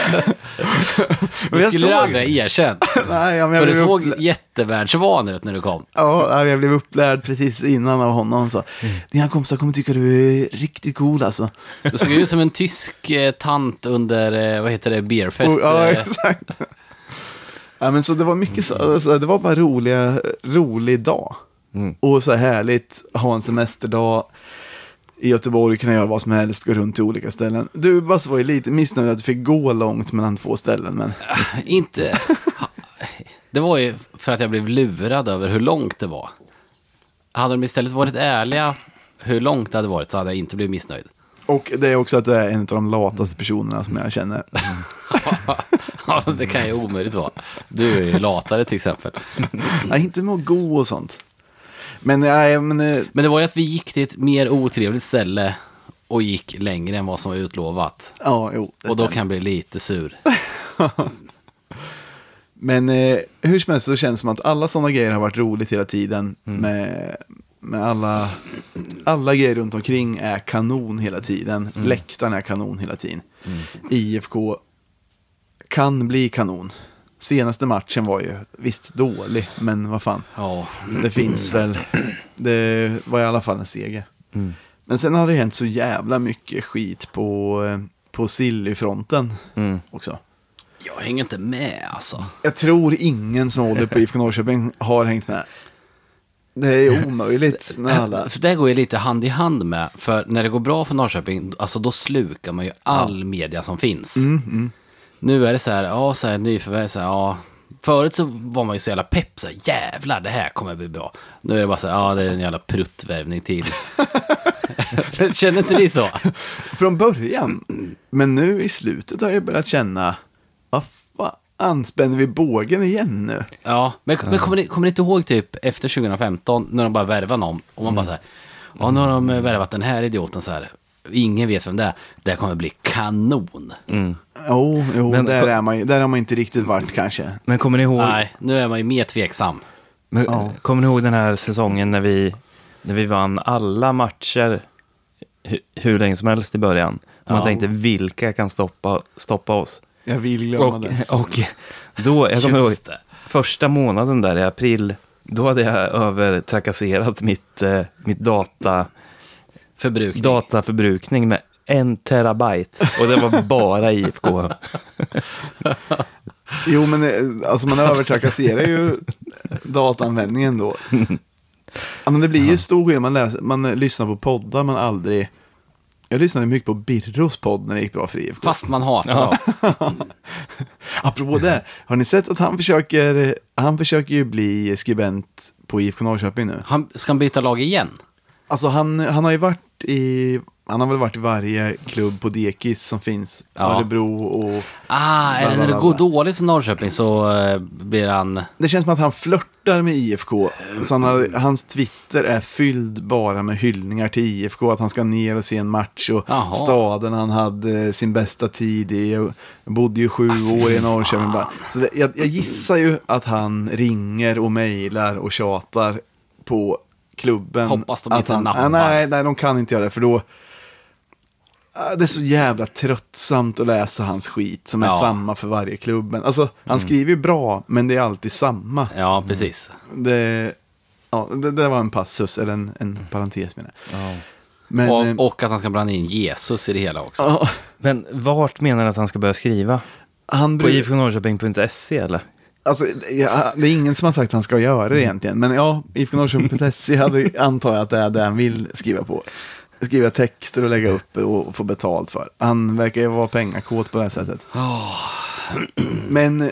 Men Det jag skulle såg- du aldrig ha erkänt. Nej, ja, men jag För du blev såg jättevärldsvan ut när du kom. Ja, jag blev upplärd precis innan av honom. Han sa, dina kompisar kommer tycka du är riktigt cool alltså. Du såg ut som en tysk eh, tant under, eh, vad heter det, beerfest. Och, ja, eh, exakt. Ja, men så det var mycket så, alltså, det var bara roliga, rolig dag. Mm. Och så härligt, ha en semesterdag i Göteborg, kunna göra vad som helst, gå runt till olika ställen. Du Basse var ju lite missnöjd att du fick gå långt mellan två ställen, men Inte... Det var ju för att jag blev lurad över hur långt det var. Hade de istället varit ärliga hur långt det hade varit så hade jag inte blivit missnöjd. och det är också att du är en av de lataste personerna som jag känner. [LAUGHS] Ja, det kan ju omöjligt vara. Du är ju latare till exempel. [LAUGHS] Ja, inte med att gå och sånt. Men, nej, men eh, Men det var ju att vi gick till ett mer otrevligt ställe och gick längre än vad som var utlovat. ja, jo. Och då stämmer. kan jag bli lite sur. [LAUGHS] Men eh, hur som helst så känns det som att alla sådana grejer har varit roligt hela tiden. Med, med alla, alla grejer runt omkring är kanon hela tiden. Läktaren är kanon hela tiden. IFK kan bli kanon. Senaste matchen var ju visst dålig, men vad fan. Ja, Det finns väl. Det var i alla fall en seger. Men sen har det hänt så jävla mycket skit på, eh, på Silly-fronten Mm. också. Jag hänger inte med alltså. Jag tror ingen som håller på IFK Norrköping har hängt med. Det är omöjligt [LAUGHS] med alla. För det går ju lite hand i hand med, för när det går bra för Norrköping, alltså då slukar man ju all media som finns. Mm, Nu är det så här, ja, så här nyförvärv, så här, ja. Förut så var man ju så jävla pepp, så här, jävlar det här kommer bli bra. Nu är det bara så här, ja det är en jävla pruttvärvning till. [LAUGHS] Känner inte ni så? Från början. Men nu i slutet har jag börjat känna vad fan, spänner vi bågen igen nu? Ja, men, men kommer, ni, kommer ni inte ihåg typ efter 2015 när de bara värvade någon och man bara så här, ja nu har de eh, värvat den här idioten så här. Ingen vet vem det är. Det här kommer bli kanon. Jo, jo Men- där, är man, där har man inte riktigt varit kanske. Men kommer ni ihåg, Nej, nu är man ju mer tveksam. men, Ja. kommer ni ihåg den här säsongen när vi, när vi vann alla matcher hu, hur länge som helst i början? Man Ja. tänkte, vilka kan stoppa, stoppa oss? Jag vill glömma Och, det. [LAUGHS] och då, jag kommer ihåg, första månaden där i april, då hade jag övertrakasserat mitt, eh, mitt data, Förbrukning. dataförbrukning med en terabyte. Och det var [LAUGHS] bara IFK. [LAUGHS] Jo, men eh, alltså man övertrakasserar ju dataanvändningen då. Ja, men det blir ju stor skillnad. Man, läser, man lyssnar på poddar man aldrig... Jag lyssnade mycket på Birros podd när det gick bra för IFK. Fast man hatar dem. [LAUGHS] Apropå det, har ni sett att han försöker, han försöker ju bli skribent på IFK Norrköping nu? Han, ska han byta lag igen? Alltså han, han har ju varit i, han har väl varit i varje klubb på dekis som finns. Ja. Örebro och... Ah, är det när det går dåligt för Norrköping så eh, blir han... Det känns som att han flörtar med IFK. Så han har, hans Twitter är fylld bara med hyllningar till IFK. Att han ska ner och se en match och Jaha. staden han hade sin bästa tid i. Jag bodde ju sju Ah, år i Norrköping. Bara. Så det, jag, jag gissar ju att han ringer och mejlar och tjatar på klubben. Hoppas de inte han, nappar. ah, nej, nej, de kan inte göra det. För då... ah, Det är så jävla tröttsamt att läsa hans skit som är Ja. samma för varje klubben. Alltså, Mm. han skriver ju bra, men det är alltid samma. Ja, precis. Det, ja, det, det var en passus, eller en, en parentes menar jag. Men, eh, Och, och att han ska blanda in Jesus i det hela också. ja, Men vart menar du att han ska börja skriva? han På ifknorrköping.se eller? alltså, ja, det är ingen som har sagt att han ska göra det egentligen. Men ja, ifknorrköping.se hade, antar jag att det är det han vill skriva på. Skriva texter och lägga upp och, få betalt för. Han verkar ju vara pengakåt på det här sättet. Men eh,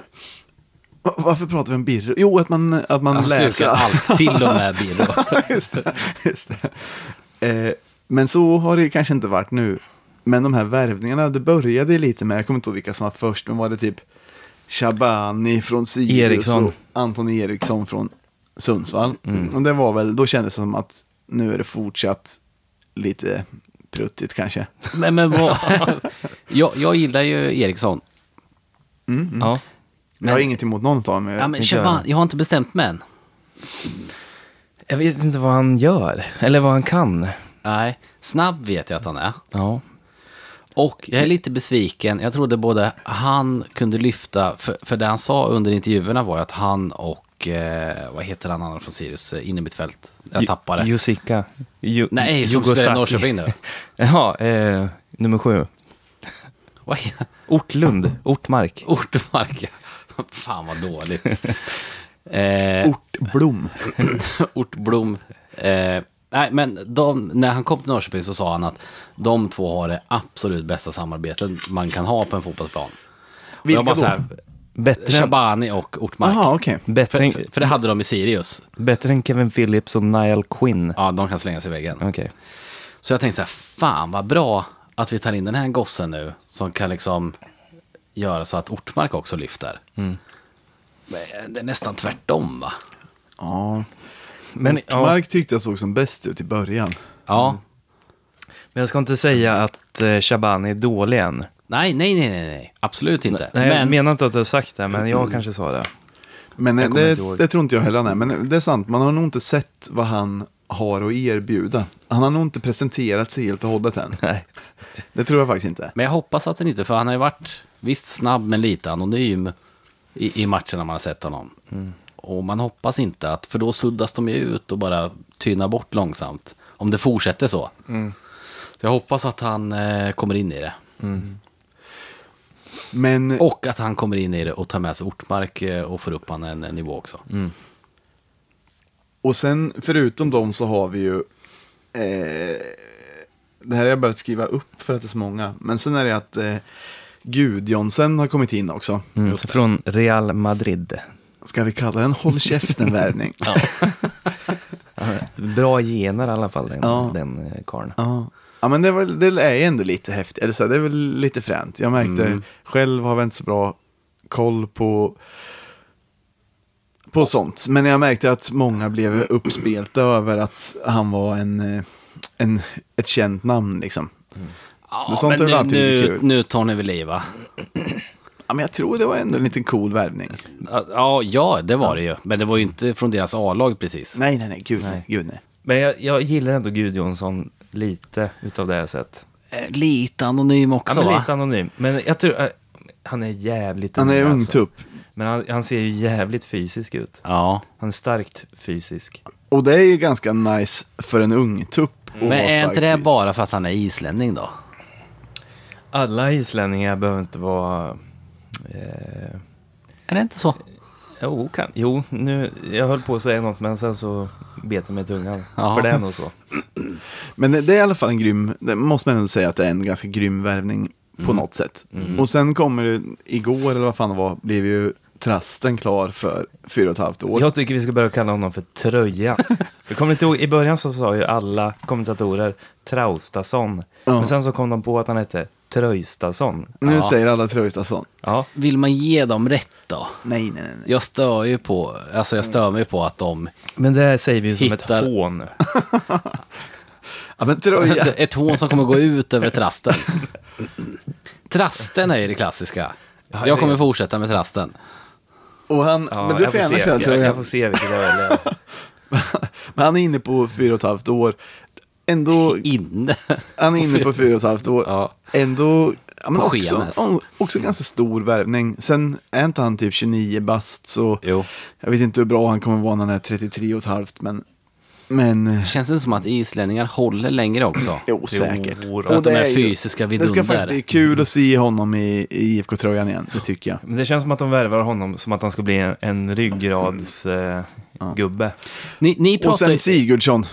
varför pratar vi om Birro? Jo, att man, att man Han läser allt, till och med Birro. [LAUGHS] just det. Just det. Eh, men så har det kanske inte varit nu. Men de här värvningarna, det började lite med, jag kommer inte ihåg vilka som var först, men var det typ Shabani från Sirius Eriksson. och Anton Eriksson från Sundsvall. Och det var väl, då kändes det som att nu är det fortsatt lite pruttigt kanske. Men, men vad... [LAUGHS] jag, jag gillar ju Eriksson. Ja. jag har inget emot någon av dem. Ja, men inte Shaban, jag. jag har inte bestämt mig än. Jag vet inte vad han gör, eller vad han kan. Nej, snabb vet jag att han är. Ja. Och jag är lite besviken. Jag trodde både han kunde lyfta, för, för det han sa under intervjuerna var ju att han och, eh, vad heter han andra från Sirius, eh, inne i mitt fält. Jag tappade. Jusika. Ju, Nej, som spelar i. Norrköping nu. [LAUGHS] Jaha, eh, nummer sju. [LAUGHS] Ortlund, Ortmark. Ortmark. ja. [LAUGHS] Fan vad dåligt. eh, Ortblom. Ortblom. Eh, nej, men de, när han kom till Norrköping så sa han att de två har det absolut bästa samarbetet man kan ha på en fotbollsplan. Och Vilka då? här, Bättre, än- Shabani och Ortmark. Jaha, okej. bättre, För, än, för, för det hade de i Sirius. bättre än Kevin Phillips och Niall Quinn. Ja, de kan slänga sig i väggen. Okej. Så jag tänkte så här, fan vad bra att vi tar in den här gossen nu som kan liksom göra så att Ortmark också lyfter. Men Det är nästan tvärtom va? Ja. Men, ja, Mark tyckte jag såg som bäst ut i början. Ja. men jag ska inte säga att eh, Shabani är dålig än. Nej, nej, nej, nej, nej. Absolut inte. Nej, jag men, menar inte att du har sagt det, men jag kanske sa det. Men Jag kommer det, det tror inte jag heller han är. Men det är sant, man har nog inte sett vad han har att erbjuda. Han har nog inte presenterat sig helt och hållet än. Nej. Det tror jag faktiskt inte. men jag hoppas att den inte, för han har ju varit visst snabb men lite anonym i, i matcherna man har sett honom. Och man hoppas inte att, för då suddas de ju ut och bara tynar bort långsamt. Om det fortsätter så. Så jag hoppas att han eh, kommer in i det. Men Och att han kommer in i det och tar med sig Ortmark eh, och får upp han en, en nivå också. Och sen förutom dem så har vi ju eh, Det här har jag börjat skriva upp för att det är så många. Men sen är det att eh, Gudjonsen har kommit in också. Mm. Från Real Madrid. Ska vi kalla det en håll käften-värvning? [LAUGHS] [LAUGHS] Bra gener i alla fall, den, Ja. den eh, karln. Ja. Ja men det, var, det är ändå lite häftigt, eller så, här, det är väl lite fränt. Jag märkte, Mm. själv har vi inte så bra koll på, på sånt. Men jag märkte att många blev uppspelta över att han var en, eh, en, ett känt namn liksom. Ja, Men sånt men är väl nu, lite nu, kul. nu tar ni väl i va? Ja, men jag tror det var ändå en liten cool värvning. Ja, ja, det var det ju. Men det var ju inte från deras A-lag precis. Nej, nej, nej, gud nej. Nej. Gud, nej. Men jag, jag gillar ändå Gudjonsson lite utav det jag sett. Eh, Lite anonym Ja, också men va? lite anonym. Men jag tror, äh, han är jävligt Han är ung, alltså. tupp. Men han, han ser ju jävligt fysisk ut. Ja. Han är starkt fysisk. Och det är ju ganska nice för en ung tupp. Men är inte det fysiskt. bara för att han är islänning då? Alla islänningar behöver inte vara... Eh, Är det inte så? jo, kan, jo, nu, jag höll på att säga något men sen så bet jag mig i tungan. Ja. För det är nog så. Men det det är i alla fall en grym, det måste man ändå säga att det är en ganska grym värvning på något sätt. Och sen kommer det, igår eller vad fan det var, blev ju Trasten klar för fyra och ett halvt år. Jag tycker vi ska börja kalla honom för Tröja. [LAUGHS] Jag kommer inte ihåg, I början så sa ju alla kommentatorer Traustason. Ja. Men sen så kom de på att han hette Tröjstason. Nu Ja. säger alla Tröjstason. Ja, Vill man ge dem rätt då? Nej, nej, nej. Jag stör ju på, alltså jag stör mig på att de, men det säger vi ju som Hittar- ett hån. [LAUGHS] Ja, men Tröja. ett hån som kommer gå ut över trasten. [LAUGHS] Trasten är ju det klassiska. jag kommer fortsätta med trasten. Och han, Ja, men du får gärna köra jag, Tröja. jag får se vilket jag väljer. [LAUGHS] Men han är inne på fyra och ett halvt år. Ändå, Inne. han är inne på fyra och ett halvt år. Ja. Ändå, ja, men också, också ganska stor värvning. Sen är inte han typ 29 bast så Jo. jag vet inte hur bra han kommer vara när han är 33 och ett halvt. Men, men Känns det som att islänningar håller längre också? [CLEARS THROAT] jo, säkert. Jo, att de det är är fysiska Det ska vidunder. faktiskt bli kul att se honom i, i IFK-tröjan igen, det tycker jag. Men det känns som att de värvar honom som att han ska bli en, en ryggradsgubbe. Eh, gubbe. Ni, ni Och pratar sen Sigurdsson.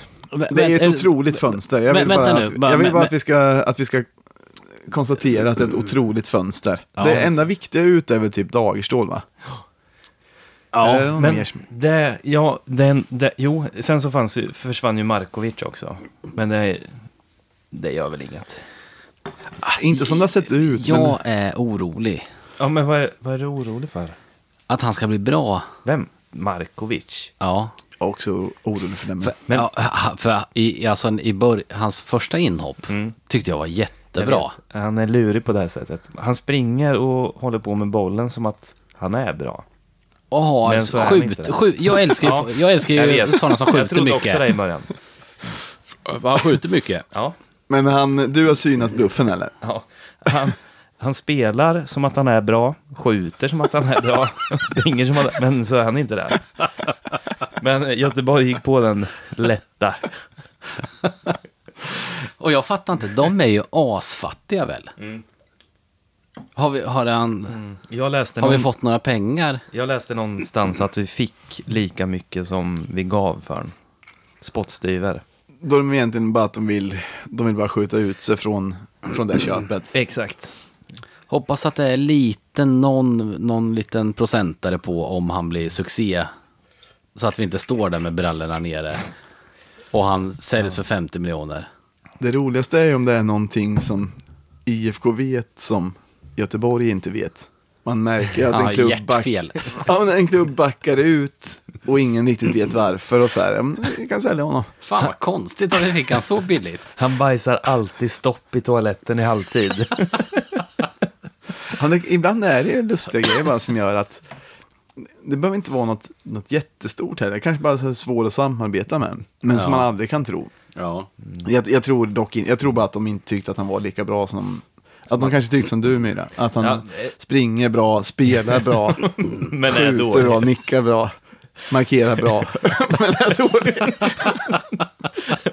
Det är ett otroligt fönster. Jag men- vill bara, att, jag vill bara att, vi ska, att vi ska konstatera att det är ett otroligt fönster. Ja. Det enda viktiga ut är väl typ Dagerstål va? [GASPS] Någon Men mer det, ja, den, det, jo, sen så fanns ju, försvann ju Markovic också. Men det, det gör väl inget. Ah, inte som det har sett ut. men- Jag är orolig. Ja, men vad är, vad är du orolig för? Att han ska bli bra. Vem? Markovic? Ja. Jag är också orolig för det. Men... Men- ja för i, alltså, i bör, hans första inhopp Mm. tyckte jag var Jag jättebra. vet. Han är lurig på det här sättet. Han springer och håller på med bollen som att han är bra. Och har Men så är han skjut, det. skjut, jag älskar ju, Ja, jag älskar Jag ju vet. sådana som Jag skjuter trodde också det mycket. i början. Han skjuter mycket. Ja. men han, du har synat bluffen eller? ja. Han, han spelar som att han är bra, skjuter som att han är bra, springer som att men så är han inte där. Men Göteborg gick på den lätta. Och jag fattar inte, de är ju asfattiga väl? Mm. Har, vi, har, han, Jag läste, har någon, vi fått några pengar? jag läste någonstans att vi fick lika mycket som vi gav för den. Spottstyver. Då är de egentligen bara att de vill, de vill bara skjuta ut sig från, från det köpet. Exakt. Hoppas att det är lite någon, någon liten procentare på om han blir succé. Så att vi inte står där med brallorna nere. Och han säljs för 50 miljoner. Det roligaste är ju om det är någonting som IFK vet som Göteborg inte vet. Man märker att en, Ja, klubb back... [LAUGHS] ja, men en klubb backar ut och ingen riktigt vet varför och så här. ja, men Vi kan sälja honom. Fan vad konstigt att vi fick han så billigt. [LAUGHS] Han bajsar alltid stopp i toaletten i halvtid. [LAUGHS] Han, är- ibland är det lustiga grejer bara som gör att det behöver inte vara något, något jättestort heller. Kanske bara svårt att samarbeta med. Men som Ja. man aldrig kan tro. Ja. Jag, jag tror dock in, jag tror bara att de inte tyckte att han var lika bra som Att de kanske tyckte som du Myra. Att han Ja, springer bra, spelar bra, [LAUGHS] Men är skjuter dålig. bra, nickar bra, markerar bra. [LAUGHS] Men är dålig.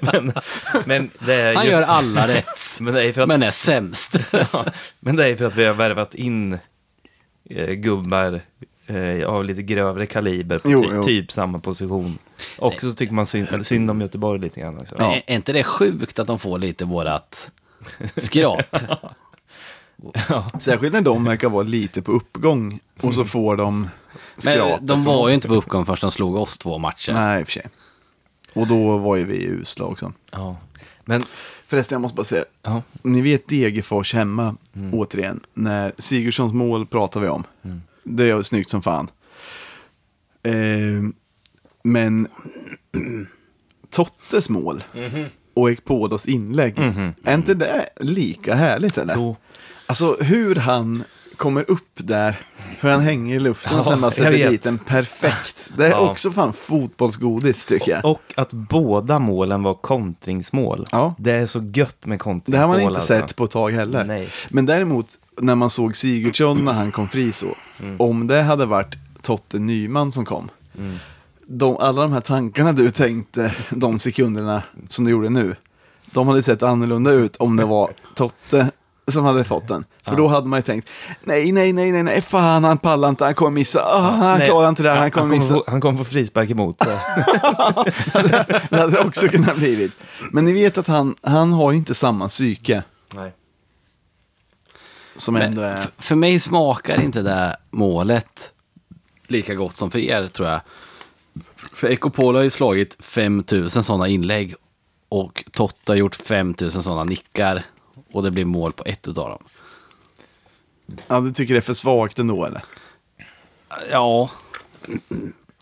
[LAUGHS] Men, men, det är Han ju, gör alla rätt. men, det är för att, Men är sämst. ja, men det är för att vi har värvat in eh, gubbar eh, av lite grövre kaliber på Jo, ty, jo. typ samma position. Och så tycker man synd, synd om Göteborg lite grann. Också. Är är inte det sjukt att de får lite vårat skrap? Särskilt när de verkar vara lite på uppgång och så får de skrapet. Men de var ju inte på uppgång förrän de slog oss två matcher. Nej, i och för sig. Och då var ju vi usla också. Ja. Men, Förresten, jag måste bara säga. ja. Ni vet Degerfors hemma, Mm. återigen. När Sigurdssons mål pratar vi om. Det är snyggt som fan. Eh, men [CLEARS THROAT] Tottes mål och Ekpodos inlägg, är inte det lika härligt eller? Jo. Alltså hur han kommer upp där, hur han hänger i luften och sen bara sätter dit den perfekt. Det är Ja. också fan fotbollsgodis tycker jag. Och att båda målen var kontringsmål. Ja. Det är så gött med Det kontringsmål. har man inte alltså. sett på ett tag heller. Nej. Men däremot, när man såg Sigurdsson när han kom fri så, Mm. om det hade varit Totte Nyman som kom, de, alla de här tankarna du tänkte de sekunderna som du gjorde nu, de hade sett annorlunda ut om det var Totte som hade fått den. För då hade man ju tänkt, nej, nej, nej, nej, nej, fan, han pallar inte, han kommer missa, ah, han Nej, klarar inte det här, han kommer missa. Få, han kommer få frispark emot. Så. [LAUGHS] det hade det också kunnat blivit. Men ni vet att han, han har ju inte samma psyke Nej. som Men ändå är... för mig smakar inte det målet lika gott som för er, tror jag. För Ekopolo har ju slagit 5000 sådana inlägg och Totta har gjort 5000 sådana nickar och det blir mål på ett utav dem. Ja, du tycker det är för svagt ändå eller? Ja,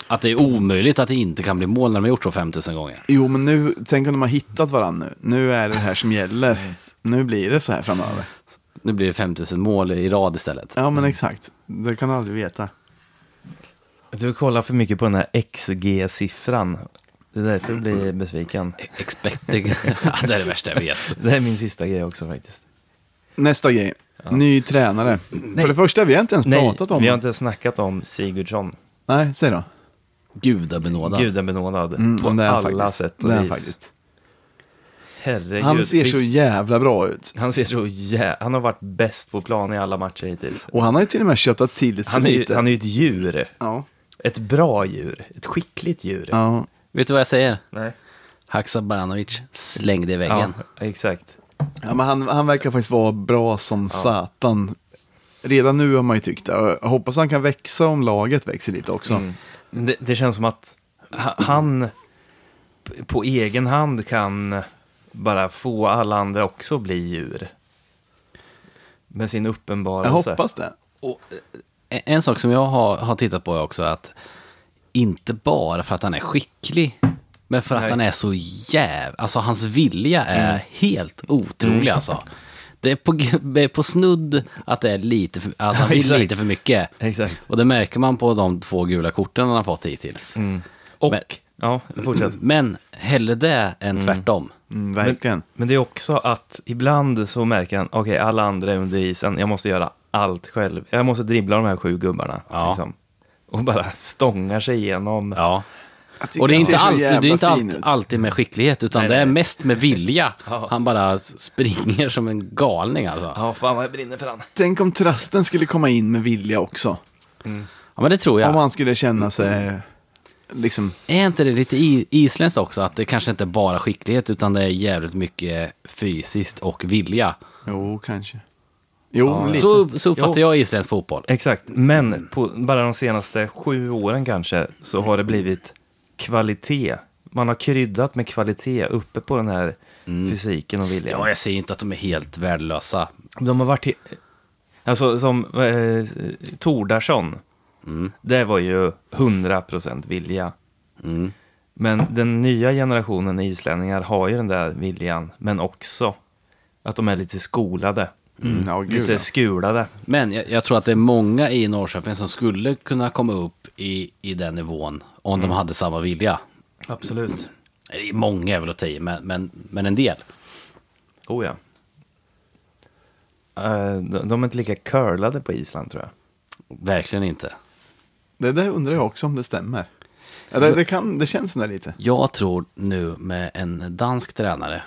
att det är omöjligt att det inte kan bli mål när de har gjort så 5000 gånger. Jo, men nu, tänk om de har hittat varandra nu. Nu är det det här som gäller. Nu blir det så här framöver. Nu blir det 5000 mål i rad istället. Ja, men exakt. Det kan du aldrig veta. Du kollar för mycket på den här XG-siffran. Det är därför du blir besviken. Expecting, [LAUGHS] ja, det är det värsta jag vet. Det är min sista grej också faktiskt. Nästa grej. Ny tränare. För det första, vi har inte ens pratat om vi har det. inte snackat om Sigurdsson. Nej, säg då. Gudabenådad. Gudabenådad Mm, på det alla faktiskt. sätt och Det vis. faktiskt. Herregud. Han ser så jävla bra ut. Han ser så jä... Han har varit bäst på plan i alla matcher hittills. Och han har ju till och med köttat till sig Han är, lite. han är ju ett djur. Ja. Ett bra djur. Ett skickligt djur. ja. Vet du vad jag säger? Nej. Haksabanovic slängde i Ja, väggen. exakt. Ja, men han, han verkar faktiskt vara bra som satan. Redan nu har man ju tyckt det. Jag hoppas han kan växa om laget växer lite också. Mm. Det, det känns som att ha- han på egen hand kan bara få alla andra också att bli djur. Med sin Jag uppenbarelse. hoppas det. Och, eh, en sak som jag har, har tittat på är också att inte bara för att han är skicklig, men för att Nej. han är så jäv... Alltså hans vilja är helt otrolig alltså. Det är på, det är på snudd att, det är lite för, att han [LAUGHS] vill lite för mycket. Exakt. Och det märker man på de två gula korten han har fått hittills. Mm. Och, Men- ja, fortsätt. Men hellre det än tvärtom. Mm, verkligen. Men det är också att ibland så märker han, okej alla andra är under isen, jag måste göra allt själv. Jag måste dribbla de här sju gubbarna. Ja. Liksom. Och bara stångar sig igenom. Ja. Och det är inte alltid, det är inte alltid, alltid med skicklighet, utan Nej, det är nej. mest med vilja. [LAUGHS] Ja. Han bara springer som en galning alltså. Ja, fan vad jag brinner för han. Tänk om Trasten skulle komma in med vilja också. Ja, men det tror jag. Om han skulle känna sig, liksom, Är inte det lite i- isländskt också? Att det kanske inte är bara skicklighet, utan det är jävligt mycket fysiskt och vilja. jo kanske. Jo, Ja, lite. Så, så uppfattar Jo. jag isländsk fotboll. Exakt, men på bara de senaste sju åren kanske så har det blivit kvalitet. Man har kryddat med kvalitet uppe på den här fysiken och viljan. Ja, jag säger inte att de är helt värdelösa. De har varit... Alltså som eh, Tordarsson. Det var ju 100% vilja. Mm. Men den nya generationen islänningar har ju den där viljan. Men också att de är lite skolade. Mm, ja, gud, lite ja. skulade. Men jag, jag tror att det är många i Norrköping som skulle kunna komma upp i, i den nivån om de hade samma vilja. Absolut. Det är många är väl att ta i, men, men, men en del. Oh ja. Eh, de, de är inte lika curlade på Island tror jag. Verkligen inte. Det där undrar jag också om det stämmer. Ja, det, det, kan, det känns sådär lite. Jag tror nu med en dansk tränare,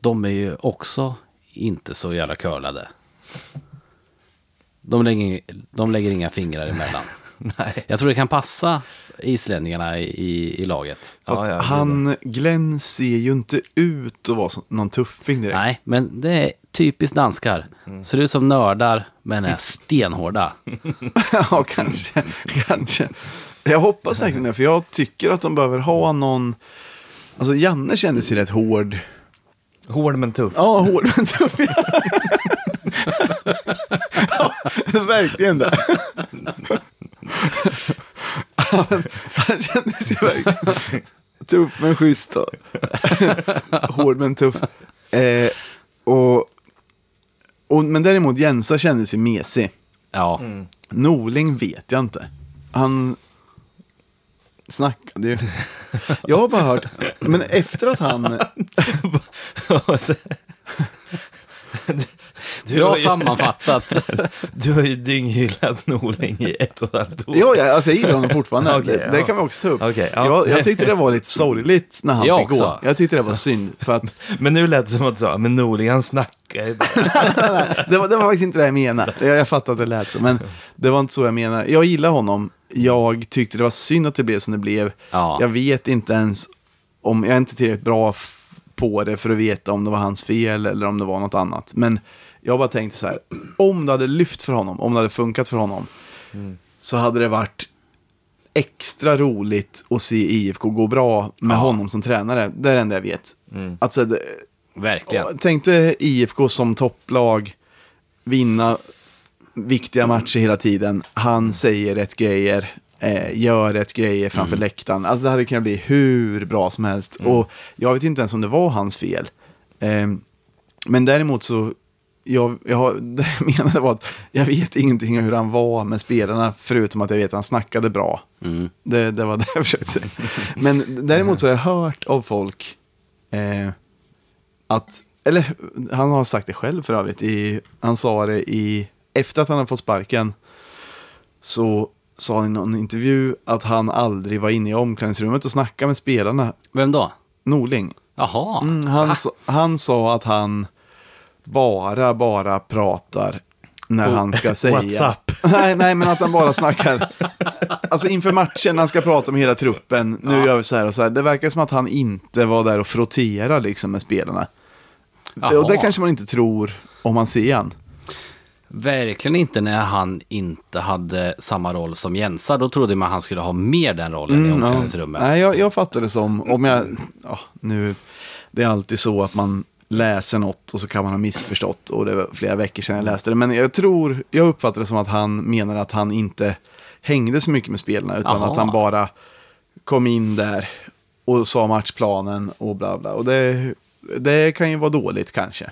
de är ju också inte så jävla curlade. De lägger, de lägger inga fingrar emellan. [LAUGHS] Nej. Jag tror det kan passa islänningarna i, i laget. Fast Ja, ja, han, Glenn ser ju inte ut att vara någon tuffing direkt. Nej, men det är typiskt danskar. Ser ut som nördar, men är [LAUGHS] stenhårda. [LAUGHS] ja, kanske. kanske. Jag hoppas verkligen det, för jag tycker att de behöver ha någon... Alltså Janne kändes ju rätt hård. Hård men tuff. Ja, hård men tuff. verkligen det. han, han kände sig verkligen tuff men schysst. då. Hård men tuff. Eh, och, och, men däremot Jensa kände sig mesig. Ja, Norling vet jag inte. Han snackade ju. Jag har bara hört, men efter att han... [LAUGHS] du, bra har ju, sammanfattat. [LAUGHS] du har ju dynghyllat Norling i ett och ett halvt år. Ja, ja, alltså jag gillar honom fortfarande. Okej, det, det kan vi också ta upp. Okej, ja. jag, jag tyckte det var lite sorgligt när han Jag fick gå. också. Jag tyckte det var synd. För att [LAUGHS] Men nu lät det som att du sa, men Norling han snackar ju bara. det, var, det var faktiskt inte det jag menade. Jag, jag fattar att det lät så, men det var inte så jag menade. Jag gillar honom. Jag tyckte det var synd att det blev som det blev. Ja. Jag vet inte ens om, jag är inte tillräckligt bra på det för att veta om det var hans fel eller om det var något annat. Men jag bara tänkte så här, om det hade lyft för honom, om det hade funkat för honom, så hade det varit extra roligt att se IFK gå bra med Ja. honom som tränare. Det är det enda jag vet. Alltså, det, Verkligen. Tänk dig IFK som topplag, vinna viktiga matcher hela tiden. Han säger rätt grejer, eh, gör rätt grejer framför läktaren. Alltså det hade kunnat bli hur bra som helst. Och jag vet inte ens om det var hans fel. Eh, men däremot så, jag, jag, [LAUGHS] det jag menade var att jag vet ingenting om hur han var med spelarna, förutom att jag vet att han snackade bra. Mm. Det, det var [LAUGHS] det jag försökte säga. Men däremot så har jag hört av folk eh, att, eller han har sagt det själv för övrigt, i, han sa det i, efter att han hade fått sparken, så sa han i någon intervju att han aldrig var inne i omklädningsrummet och snackade med spelarna. Vem då? Norling. Jaha. Mm, han, sa- han sa att han bara, bara pratar när han ska säga... WhatsApp. [LAUGHS] Nej, nej, men att han bara snackar. Alltså inför matchen, när han ska prata med hela truppen. Nu gör vi så här och så här. Det verkar som att han inte var där och frotterade liksom med spelarna. Jaha. Och det kanske man inte tror om man ser han. Verkligen inte när han inte hade samma roll som Jensa. Då trodde man han skulle ha mer den rollen i omklädningsrummet. Mm, Nej, jag, jag fattar det som, om jag, ja, nu, det är alltid så att man läser något och så kan man ha missförstått och det var flera veckor sedan jag läste det. Men jag tror, jag uppfattar det som att han menar att han inte hängde så mycket med spelarna utan Jaha. att han bara kom in där och sa matchplanen och bla bla. Och det, det kan ju vara dåligt kanske.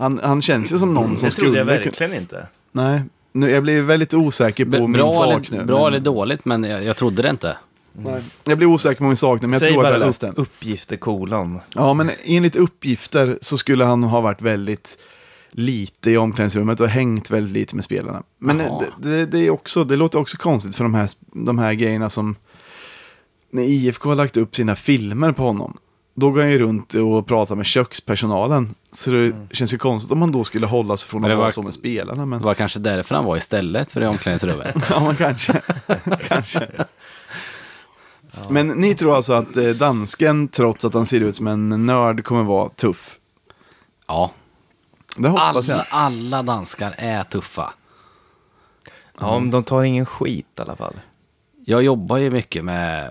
Han, han känns ju som någon som Det trodde skulle jag kunna... verkligen inte. Nej, nu, jag blir väldigt osäker på B- min bra sak eller, nu. bra men- eller dåligt, men jag, jag trodde det inte. Nej. Jag blir osäker på min sak nu, men jag Säg tror att bara jag läste den. upp, uppgifter kolon. Ja, men enligt uppgifter så skulle han ha varit väldigt lite i omklädningsrummet och hängt väldigt lite med spelarna. Men det, det, det, är också, det låter också konstigt för de här, de här grejerna som... När IFK har lagt upp sina filmer på honom, då går han ju runt och pratar med kökspersonalen. Så det känns ju konstigt om man då skulle hålla sig från att vara var- så med spelarna. Men... Det var kanske därför han var istället för det omklädningsrummet. [LAUGHS] Ja, men kanske. [LAUGHS] kanske. Men ni tror alltså att eh, dansken, trots att han ser ut som en nörd, kommer vara tuff? Ja, Det hoppas alla, jag. alla danskar är tuffa. Ja, men de tar ingen skit i alla fall. Jag jobbar ju mycket med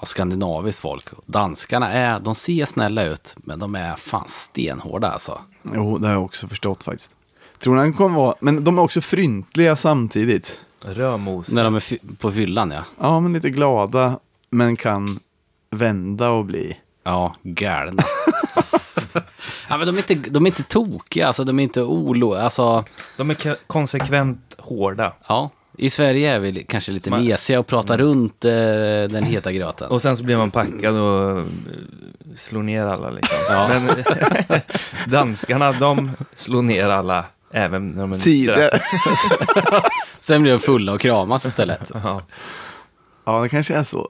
ja, skandinaviskt folk. Danskarna är, de ser snälla ut, men de är fan stenhårda alltså. Jo, det har jag också förstått faktiskt. Tror ni han kommer vara... Men de är också fryntliga samtidigt. Rödmos. När de är fy- på fyllan ja. Ja, men lite glada, men kan vända och bli... Ja, galna. [LAUGHS] ja, men de är inte, de är inte tokiga, alltså de är inte olo... Alltså, De är konsekvent hårda. ja. I Sverige är vi kanske lite Man- mesiga och pratar runt eh, den heta gröten. Och sen så blir man packad och eh, slår ner alla liksom. Ja. Men [LAUGHS] danskarna, de slår ner alla. Även när de är nyktra. Tider. [LAUGHS] Sen blir de fulla och kramas istället. [LAUGHS] Ja. ja, det kanske är så.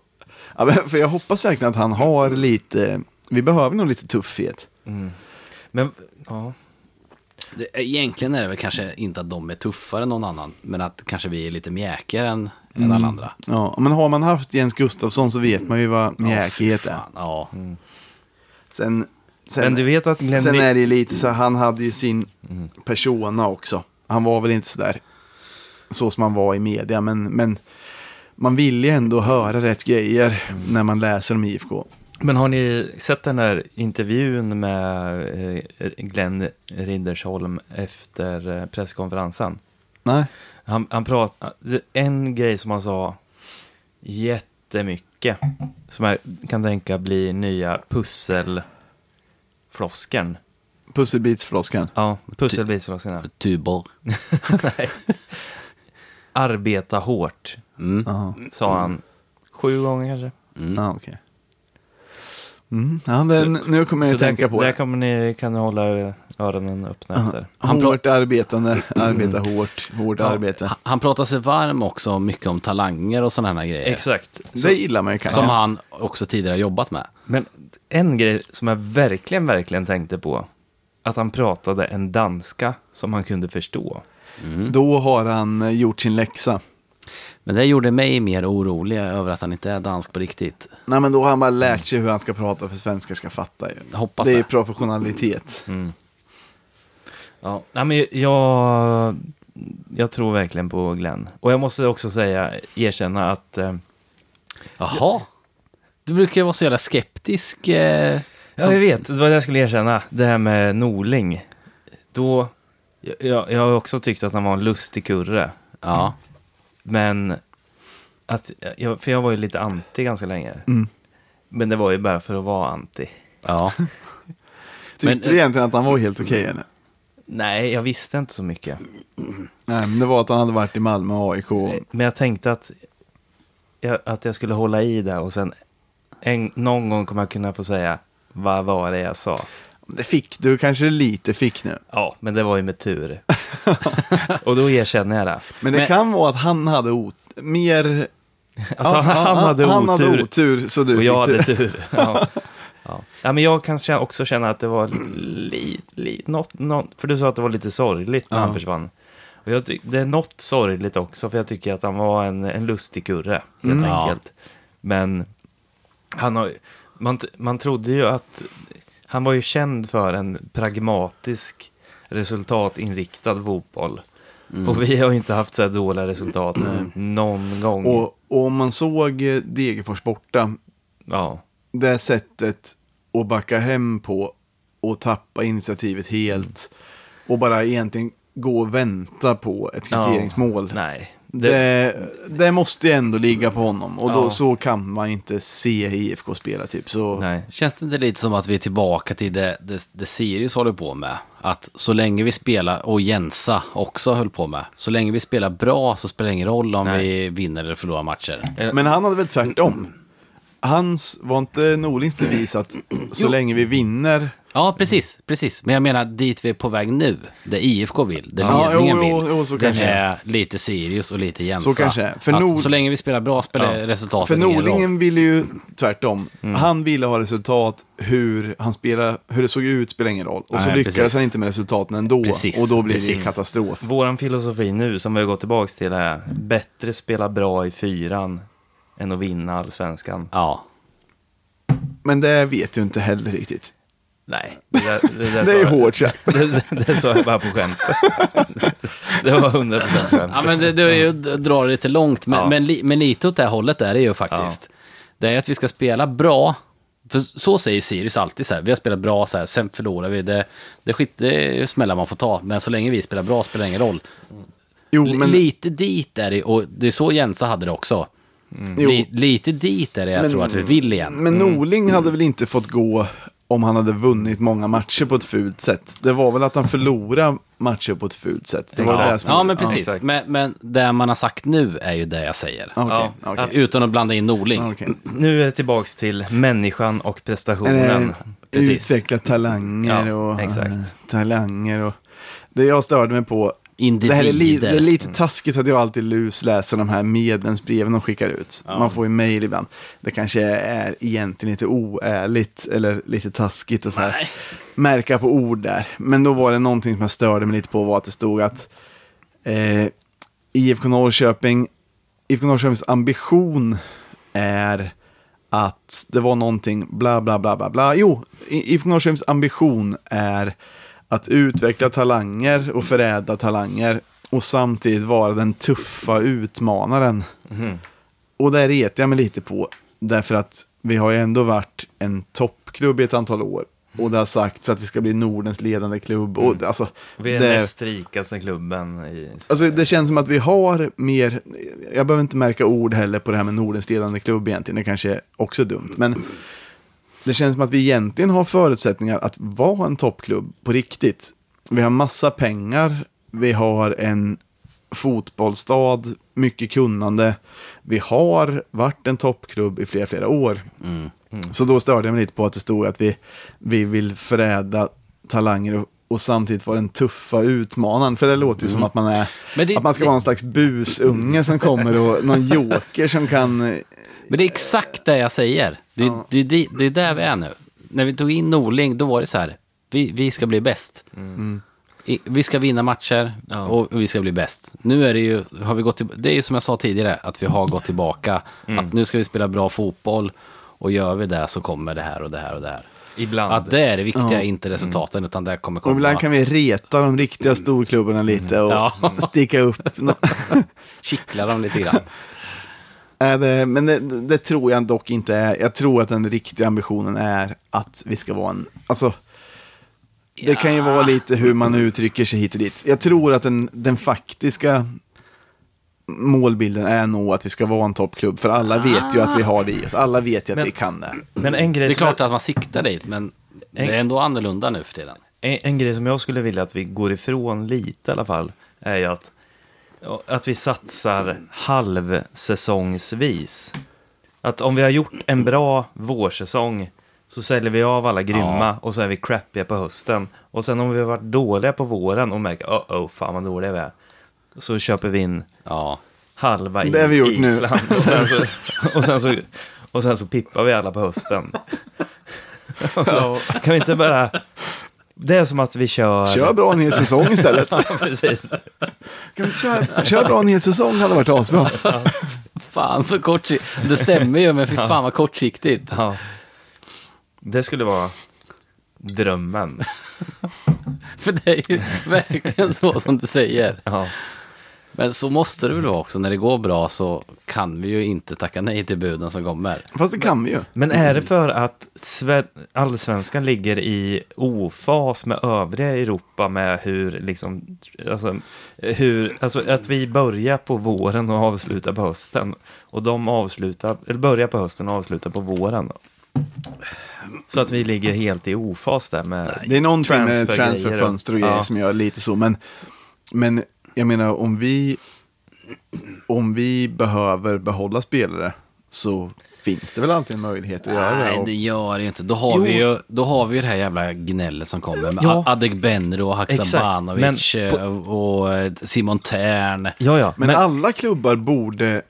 Ja, men för jag hoppas verkligen att han har lite... Vi behöver nog lite tuffhet. Men, ja. Det, egentligen är det väl kanske inte att de är tuffare än någon annan, men att kanske vi är lite mjäkigare än, än alla andra. Ja, men har man haft Jens Gustafsson så vet man ju vad mjäkighet är. Ja, Sen, sen, Men du vet att Glenn sen är det ju lite så han hade ju sin persona också. Han var väl inte så där så som han var i media, men, men man vill ju ändå höra rätt grejer när man läser om IFK. Men har ni sett den här intervjun med eh, Glenn Rindersholm efter eh, presskonferensen? Nej. Han, han pratade, en grej som han sa jättemycket, som jag kan tänka blir nya pusselfloskeln. Pusselbitsfloskan. Ja, pusselbitsfloskeln. ja. Tuber. [LAUGHS] Nej. Arbeta hårt, Mm. Sa han. Sju gånger kanske. Ja, okej. Mm. Ja, men nu kommer jag att Så tänka där, på där det. kan ni, kan ni hålla öronen öppna efter. Han Hårt arbetande, arbeta hårt, hårt Ja. arbete. Han pratar sig varm också mycket om talanger och sådana här grejer. Exakt. Det gillar man ju kanske. Som han också tidigare jobbat med. Men en grej som jag verkligen, verkligen tänkte på. Att han pratade en danska som han kunde förstå. Då har han eh, gjort sin läxa. Men det gjorde mig mer orolig över att han inte är dansk på riktigt. Nej, men då har han bara lärt sig hur han ska prata för svenskar ska fatta. Ju. Hoppas det är det. professionalitet. Ja, nej, men jag, jag tror verkligen på Glenn. Och jag måste också säga, erkänna att... Eh, Jaha. Du brukar ju vara så jävla skeptisk. Eh, ja, jag vet, det var det jag skulle erkänna. Det här med Norling. Då... Jag, jag har också tyckt att han var en lustig kurre. ja. Men... Att, jag, för jag var ju lite anti ganska länge. Mm. Men det var ju bara för att vara anti. Ja. [LAUGHS] Tyckte Men- du egentligen att han var helt okej eller? Nej, jag visste inte så mycket. Nej, men det var att han hade varit i Malmö och AIK. Men jag tänkte att jag, att jag skulle hålla i det och sen en, någon gång kommer jag kunna få säga vad var det jag sa. Det fick du kanske lite fick nu. Ja, men det var ju med tur. [LAUGHS] och då erkänner jag det. Men det Men- kan vara att han hade ot mer... Att han, han hade han otur hade otur så du och fick jag hade tur. tur. Ja. Ja. ja, men jag kan kä- också känna att det var lite, li, något, något, för du sa att det var lite sorgligt när Ja. han försvann. Och jag ty- det är något sorgligt också, för jag tycker att han var en, en lustig kurre, helt Mm. Ja. enkelt. Men han har, man, t- man trodde ju att han var ju känd för en pragmatisk, resultatinriktad fotboll. Och vi har ju inte haft så här dåliga resultat någon gång. Och, och om man såg eh, Degerfors borta, ja. det sättet att backa hem på och tappa initiativet helt och bara egentligen gå och vänta på ett kvitteringsmål. Nej. Det, Det, det måste ju ändå ligga på honom och då Ja. så kan man inte se IFK spela typ. Så, nej. Känns det inte lite som att vi är tillbaka till det, det, det Sirius håller på med? Att så länge vi spelar, och Jensa också höll på med, så länge vi spelar bra så spelar det ingen roll om Nej. vi vinner eller förlorar matcher. Men han hade väl tvärtom. Hans, var inte Norlings devis att [CLEARS THROAT] så länge vi vinner Ja, precis, precis. Men jag menar dit vi är på väg nu, det IFK vill, det Ja, ledningen jo, jo, vill. jo, så det kanske det är lite Sirius och lite Jensa. Så kanske det är. För att Nord- Så länge vi spelar bra spelar Ja. resultatet För ingen roll. Norlingen ville ju tvärtom. Mm. Han ville ha resultat, hur han spelade, hur det såg ut spelar ingen roll. Och så Nej, lyckades precis. han inte med resultaten ändå. Precis, och då blir det precis. katastrof. Våran filosofi nu, som vi har gått tillbaka till, är bättre spela bra i fyran än att vinna allsvenskan. Ja, Men det vet du inte heller riktigt. Nej, det, där, det, där Det är jag- hårt sagt. [LAUGHS] Det, det, det sa jag bara på skämt. [LAUGHS] Det var 100% skämt. ja men det, det är ju att dra det lite långt. Men, Ja. men, li, men lite åt det här hållet är det ju faktiskt. Det är att vi ska spela bra. För så säger Sirius alltid så här, vi har spelat bra så här, sen förlorar vi. Det, det, skit, det är ju smällar man får ta, men så länge vi spelar bra spelar det ingen roll. Jo, men, Lite dit är det, och det är så Jensa hade det också. Li, lite dit är det jag Men- tror att vi vill igen. men Norling hade väl inte fått gå om han hade vunnit många matcher på ett fult sätt. Det var väl att han förlorade matcher på ett fult sätt. Det var det som, Ja, men precis. exakt. men, men det man har sagt nu är ju det jag säger. Okej, Ja, okej. Utan att blanda in Norling. Okej. Nu är det tillbaks till människan och prestationen. Precis. Utveckla talanger Ja, och exakt. eh, talanger och det jag störde mig på. Det här är, li, Individer. det är lite taskigt att jag alltid lusläser de här medlemsbreven de skickar ut. Man får ju mejl ibland. Det kanske är egentligen lite oärligt eller lite taskigt och så här. Märka på ord där. Men då var det någonting som jag störde mig lite på var att det stod att eh, IFK Norrköping, IFK Norrköpings ambition är att det var någonting bla bla bla bla bla. Jo, IFK Norrköpings ambition är att utveckla talanger och förädla talanger och samtidigt vara den tuffa utmanaren. Och där retar jag mig lite på, därför att vi har ju ändå varit en toppklubb i ett antal år. Och det har sagts att vi ska bli Nordens ledande klubb. Och, alltså, Vi är det, näst rikaste klubben i alltså, det känns som att vi har mer, jag behöver inte märka ord heller på det här med Nordens ledande klubb egentligen, det kanske är också dumt. Men det känns som att vi egentligen har förutsättningar att vara en toppklubb på riktigt. Vi har massa pengar, vi har en fotbollsstad, mycket kunnande. Vi har varit en toppklubb i flera, flera år. Mm. Så då störde jag mig lite på att det stod att vi, vi vill förädla talanger och, och samtidigt vara den tuffa utmanaren. För det låter ju som att man, är, det- att man ska det- vara någon slags busunge som kommer och någon [LAUGHS] joker som kan... Men det är exakt det jag säger. Det, Ja. det, det, det är där vi är nu. När vi tog in Norling, då var det så här. Vi, vi ska bli bäst. I, vi ska vinna matcher Ja. och vi ska bli bäst. Nu är det ju, har vi gått till, det är ju som jag sa tidigare, att vi har gått tillbaka. Att nu ska vi spela bra fotboll och gör vi det så kommer det här och det här och det här. Ibland. Att det är det viktiga, Ja. inte resultaten, utan det kommer Och komma. ibland kan vi reta de riktiga storklubbarna lite och Ja. sticka upp. [LAUGHS] Kittla dem lite grann. [LAUGHS] Är det, men det, det tror jag dock inte är. Jag tror att den riktiga ambitionen är att vi ska vara en... Alltså, det kan ju Ja. vara lite hur man uttrycker sig hit och dit. Jag tror att den, den faktiska målbilden är nog att vi ska vara en toppklubb. För alla vet ju att vi har det i oss. Alla vet ju att Men- vi kan det. Men en grej, Det är som klart att man siktar dit, men det är ändå annorlunda nu för tiden. en, en grej som jag skulle vilja att vi går ifrån lite i alla fall, är ju att, att vi satsar halvsäsongsvis. Att om vi har gjort en bra vårsäsong så säljer vi av alla grymma Ja. och så är vi crappiga på hösten. Och sen om vi har varit dåliga på våren och märker, oh, oh fan vad dåliga vi är. Så köper vi in Ja. halva i Det har vi gjort nu. Island. Och sen, så, och, sen så, och sen så pippar vi alla på hösten. [LAUGHS] Och så, kan vi inte bara... Det är som att vi kör... Kör bra en hel säsong istället. [LAUGHS] Ja, precis. Kan vi köra, kör bra en hel säsong hade varit asbra. Fan så kortsiktigt. Det stämmer ju, men fy fan vad kortsiktigt. Ja. Det skulle vara drömmen. [LAUGHS] För det är ju verkligen så som du säger. Ja. Men så måste det väl vara också. När det går bra så kan vi ju inte tacka nej till buden som kommer. Fast det kan vi ju. Men är det för att Sve- allsvenskan ligger i ofas med övriga Europa med hur liksom, alltså, hur, alltså att vi börjar på våren och avslutar på hösten. Och de avslutar, eller börjar på hösten och avslutar på våren. Så att vi ligger helt i ofas där med Det är någonting med transfergrejer transferfönster och grejer Ja. som gör lite så. Men, men jag menar om vi, om vi behöver behålla spelare så finns det väl alltid en möjlighet att göra det. Nej, Och, det gör det ju inte. Då har, Jo. vi ju, då har vi ju det här jävla gnället som kommer med Ja. Adegbenro och Haksabanovic eh, och eh, Simon Tern. Ja, ja. men, Men, alla klubbar borde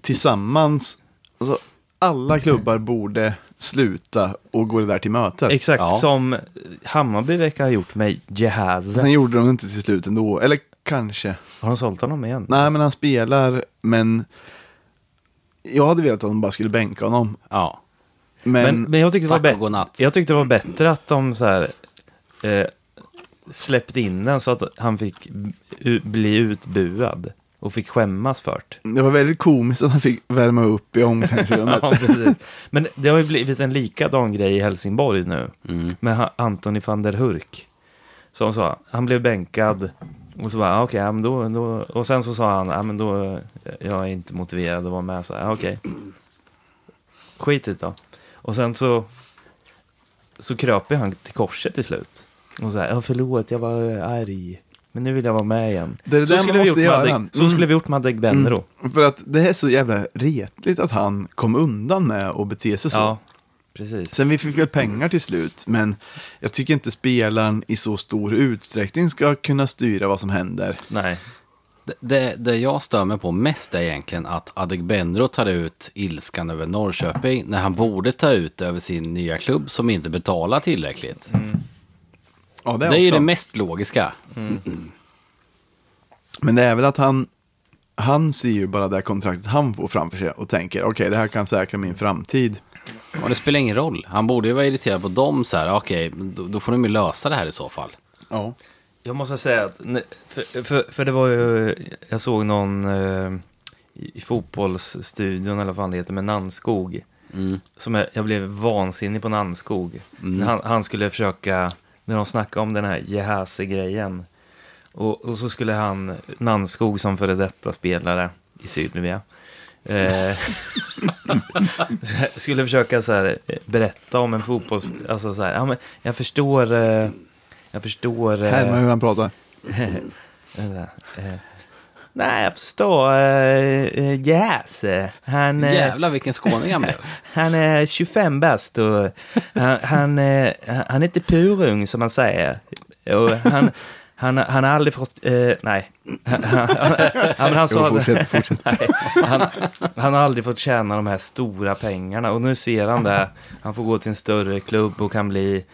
tillsammans, alltså, alla klubbar borde sluta och gå det där till mötes. exakt Ja. som Hammarby verkar ha gjort med Jehaz. Sen gjorde de det inte till slut ändå, eller kanske. Har de sålt honom igen? Nej, men han spelar, men jag hade velat att de bara skulle bänka honom. Ja. Men, Men, men jag, tyckte det var godnatt. jag tyckte det var bättre att de så här, eh, släppte in den så att han fick bli utbuad och fick skämmas för det. det var väldigt komiskt att han fick värma upp i omklädningsrummet. [LAUGHS] Ja. Men det har ju blivit en likadan grej i Helsingborg nu Mm. med Antoni van der Hurk. Som sa, han blev bänkad och så bara, ah, okej, ja, men då, då, och sen så sa han, ja men då, jag är inte motiverad att vara med, så här, "Ah, okej. Skit i det då. Och sen så, så kröp han till korset till slut. Och så här, ja förlåt, jag var eh, arg. Men nu vill jag vara med igen. Det är det så skulle man vi måste gjort med göra. Adeg- Så Mm. skulle vi gjort med Adegbenro. För att det är så jävla retligt att han kom undan med att bete sig så. Ja, precis. Sen vi fick väl pengar till slut, men jag tycker inte spelaren i så stor utsträckning ska kunna styra vad som händer. Nej. Det, det, det jag stör mig på mest är egentligen att Adegbenro tar ut ilskan över Norrköping när han borde ta ut över sin nya klubb som inte betalar tillräckligt. Ja, det Det är, ju det mest logiska. Men det är väl att han, han ser ju bara det här kontraktet han får framför sig och tänker, okej, det här kan säkra min framtid. Och det spelar ingen roll. Han borde ju vara irriterad på dem så här. Okej, då, då får de ju lösa det här i så fall. Ja. Jag måste säga att, för, för, för det var ju, jag såg någon eh, i, fotbollsstudion eller vad fan det heter med Nannskog. Som jag, jag blev vansinnig på Nannskog. Han, han skulle försöka, när de snackade om den här Jehase-grejen. Och, och så skulle han, Nannskog som före detta spelare i Sydlevia. Eh, [LAUGHS] skulle försöka så här, eh, berätta om en fotbolls... Alltså så här, ja, men jag förstår... Eh, jag förstår... Eh, Härma hur han pratar. [LAUGHS] Eh, Nej, jag förstår. Uh, uh, yes. Han, eh, Jävlar vilken skåning han blev. [LAUGHS] han är 25 bast och han, han, eh, han är inte purung som man säger. Och han, han, han har aldrig fått... eh, nej. Han, han, han, han, sa, Jo, fortsätt, fortsätt. [LAUGHS] nej, han, har aldrig fått tjäna de här stora pengarna. Och nu ser han det. Han får gå till en större klubb och kan bli...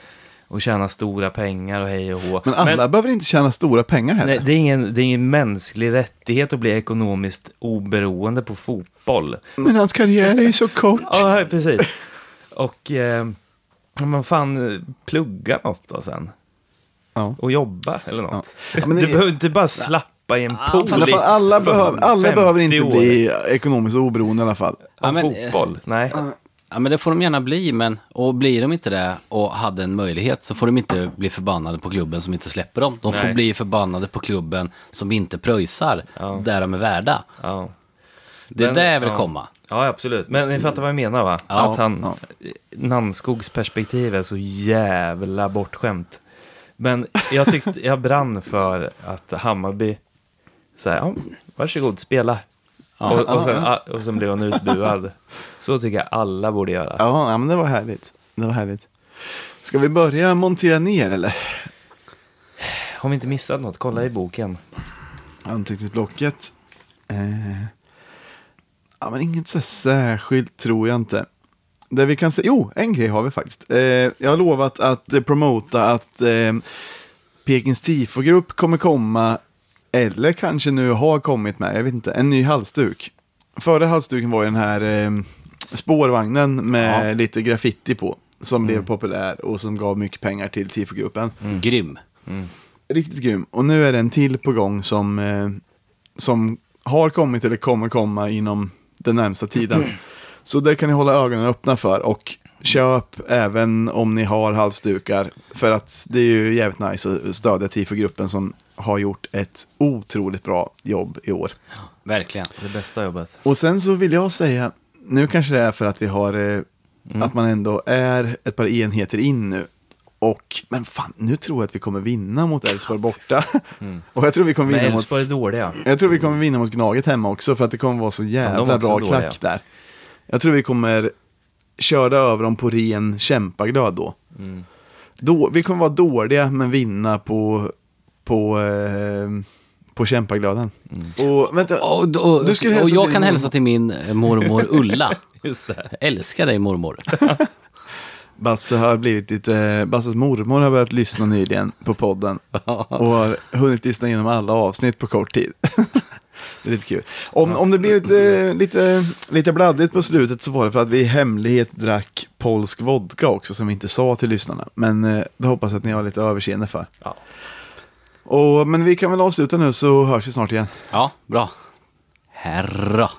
Och tjäna stora pengar och hej och hå. Men alla behöver inte tjäna stora pengar heller. Nej, det, är ingen, det är ingen mänsklig rättighet att bli ekonomiskt oberoende på fotboll. Men hans karriär är ju så kort. Ja, precis. Och eh, man fan eh, plugga något då sen. Ja. Och jobba eller något. Ja, men det- du behöver inte bara slappa i en pool I alla behöver, alla 50 behöver inte år bli ekonomiskt oberoende i alla fall. av Ja, men, eh, fotboll. Nej. Ja, men det får de gärna bli, men och blir de inte det och hade en möjlighet så får de inte bli förbannade på klubben som inte släpper dem. De får Nej. bli förbannade på klubben som inte pröjsar Ja. där de är värda. Ja. Det är Men, där jag vill ja. komma. ja, absolut. Men ni fattar vad jag menar va? Ja, att han, ja. Nannskogs perspektiv är så jävla bortskämt. Men jag tyckte, jag brann för att Hammarby, så här, ja, varsågod, spela. och, och, sen, ja, och sen blev han utbuad. Så tycker jag alla borde göra. Ja, ja, men det var härligt. Det var härligt. Ska vi börja montera ner eller? Har vi inte missat något? Kolla i boken. Anteckningsblocket. Eh, ja, men inget så särskilt tror jag inte. Det vi kan säga, jo, en grej har vi faktiskt. Eh, jag har lovat att eh, promota att eh, Pekings tifogrupp kommer komma, eller kanske nu har kommit med, jag vet inte, en ny halsduk. Förra halsduken var ju den här eh, spårvagnen med Ja. lite graffiti på, som blev populär och som gav mycket pengar till tifogruppen. Grym. Riktigt grym. Och nu är det en till på gång som, eh, som har kommit eller kommer komma inom den närmsta tiden. [CLEARS THROAT] Så det kan ni hålla ögonen öppna för och köp även om ni har halsdukar. För att det är ju jävligt nice att stödja TIFO-gruppen som har gjort ett otroligt bra jobb i år. Verkligen. Det bästa jobbet. Och sen så vill jag säga, nu kanske det är för att vi har, eh, att man ändå är ett par enheter in nu. Och, men fan, nu tror jag att vi kommer vinna mot Elfsborg borta. [LAUGHS] Och jag tror vi kommer Men vinna mot... Elfsborg är dåliga. Jag tror vi kommer vinna mot Gnaget hemma också för att det kommer vara så jävla bra dåliga. klack där. Jag tror vi kommer köra över dem på ren kämpaglöd då. Mm. då. Vi kommer vara dåliga men vinna på, på, eh, på kämpaglöden. Mm. Och vänta, Och, och, Du skulle och hälsa jag till kan hälsa till min eh, mormor Ulla. [LAUGHS] Just det. Jag älskar dig mormor. [LAUGHS] Basse har blivit lite, Basses mormor har börjat lyssna nyligen på podden. [LAUGHS] Och har hunnit lyssna igenom alla avsnitt på kort tid. Det är lite kul. Om, om det blir lite, lite, lite bladdigt på slutet så var det för att vi i hemlighet drack polsk vodka också som vi inte sa till lyssnarna. Men eh, det hoppas jag att ni har lite överseende för. Ja. Och, men vi kan väl avsluta nu så hörs vi snart igen. Ja, bra. Herra.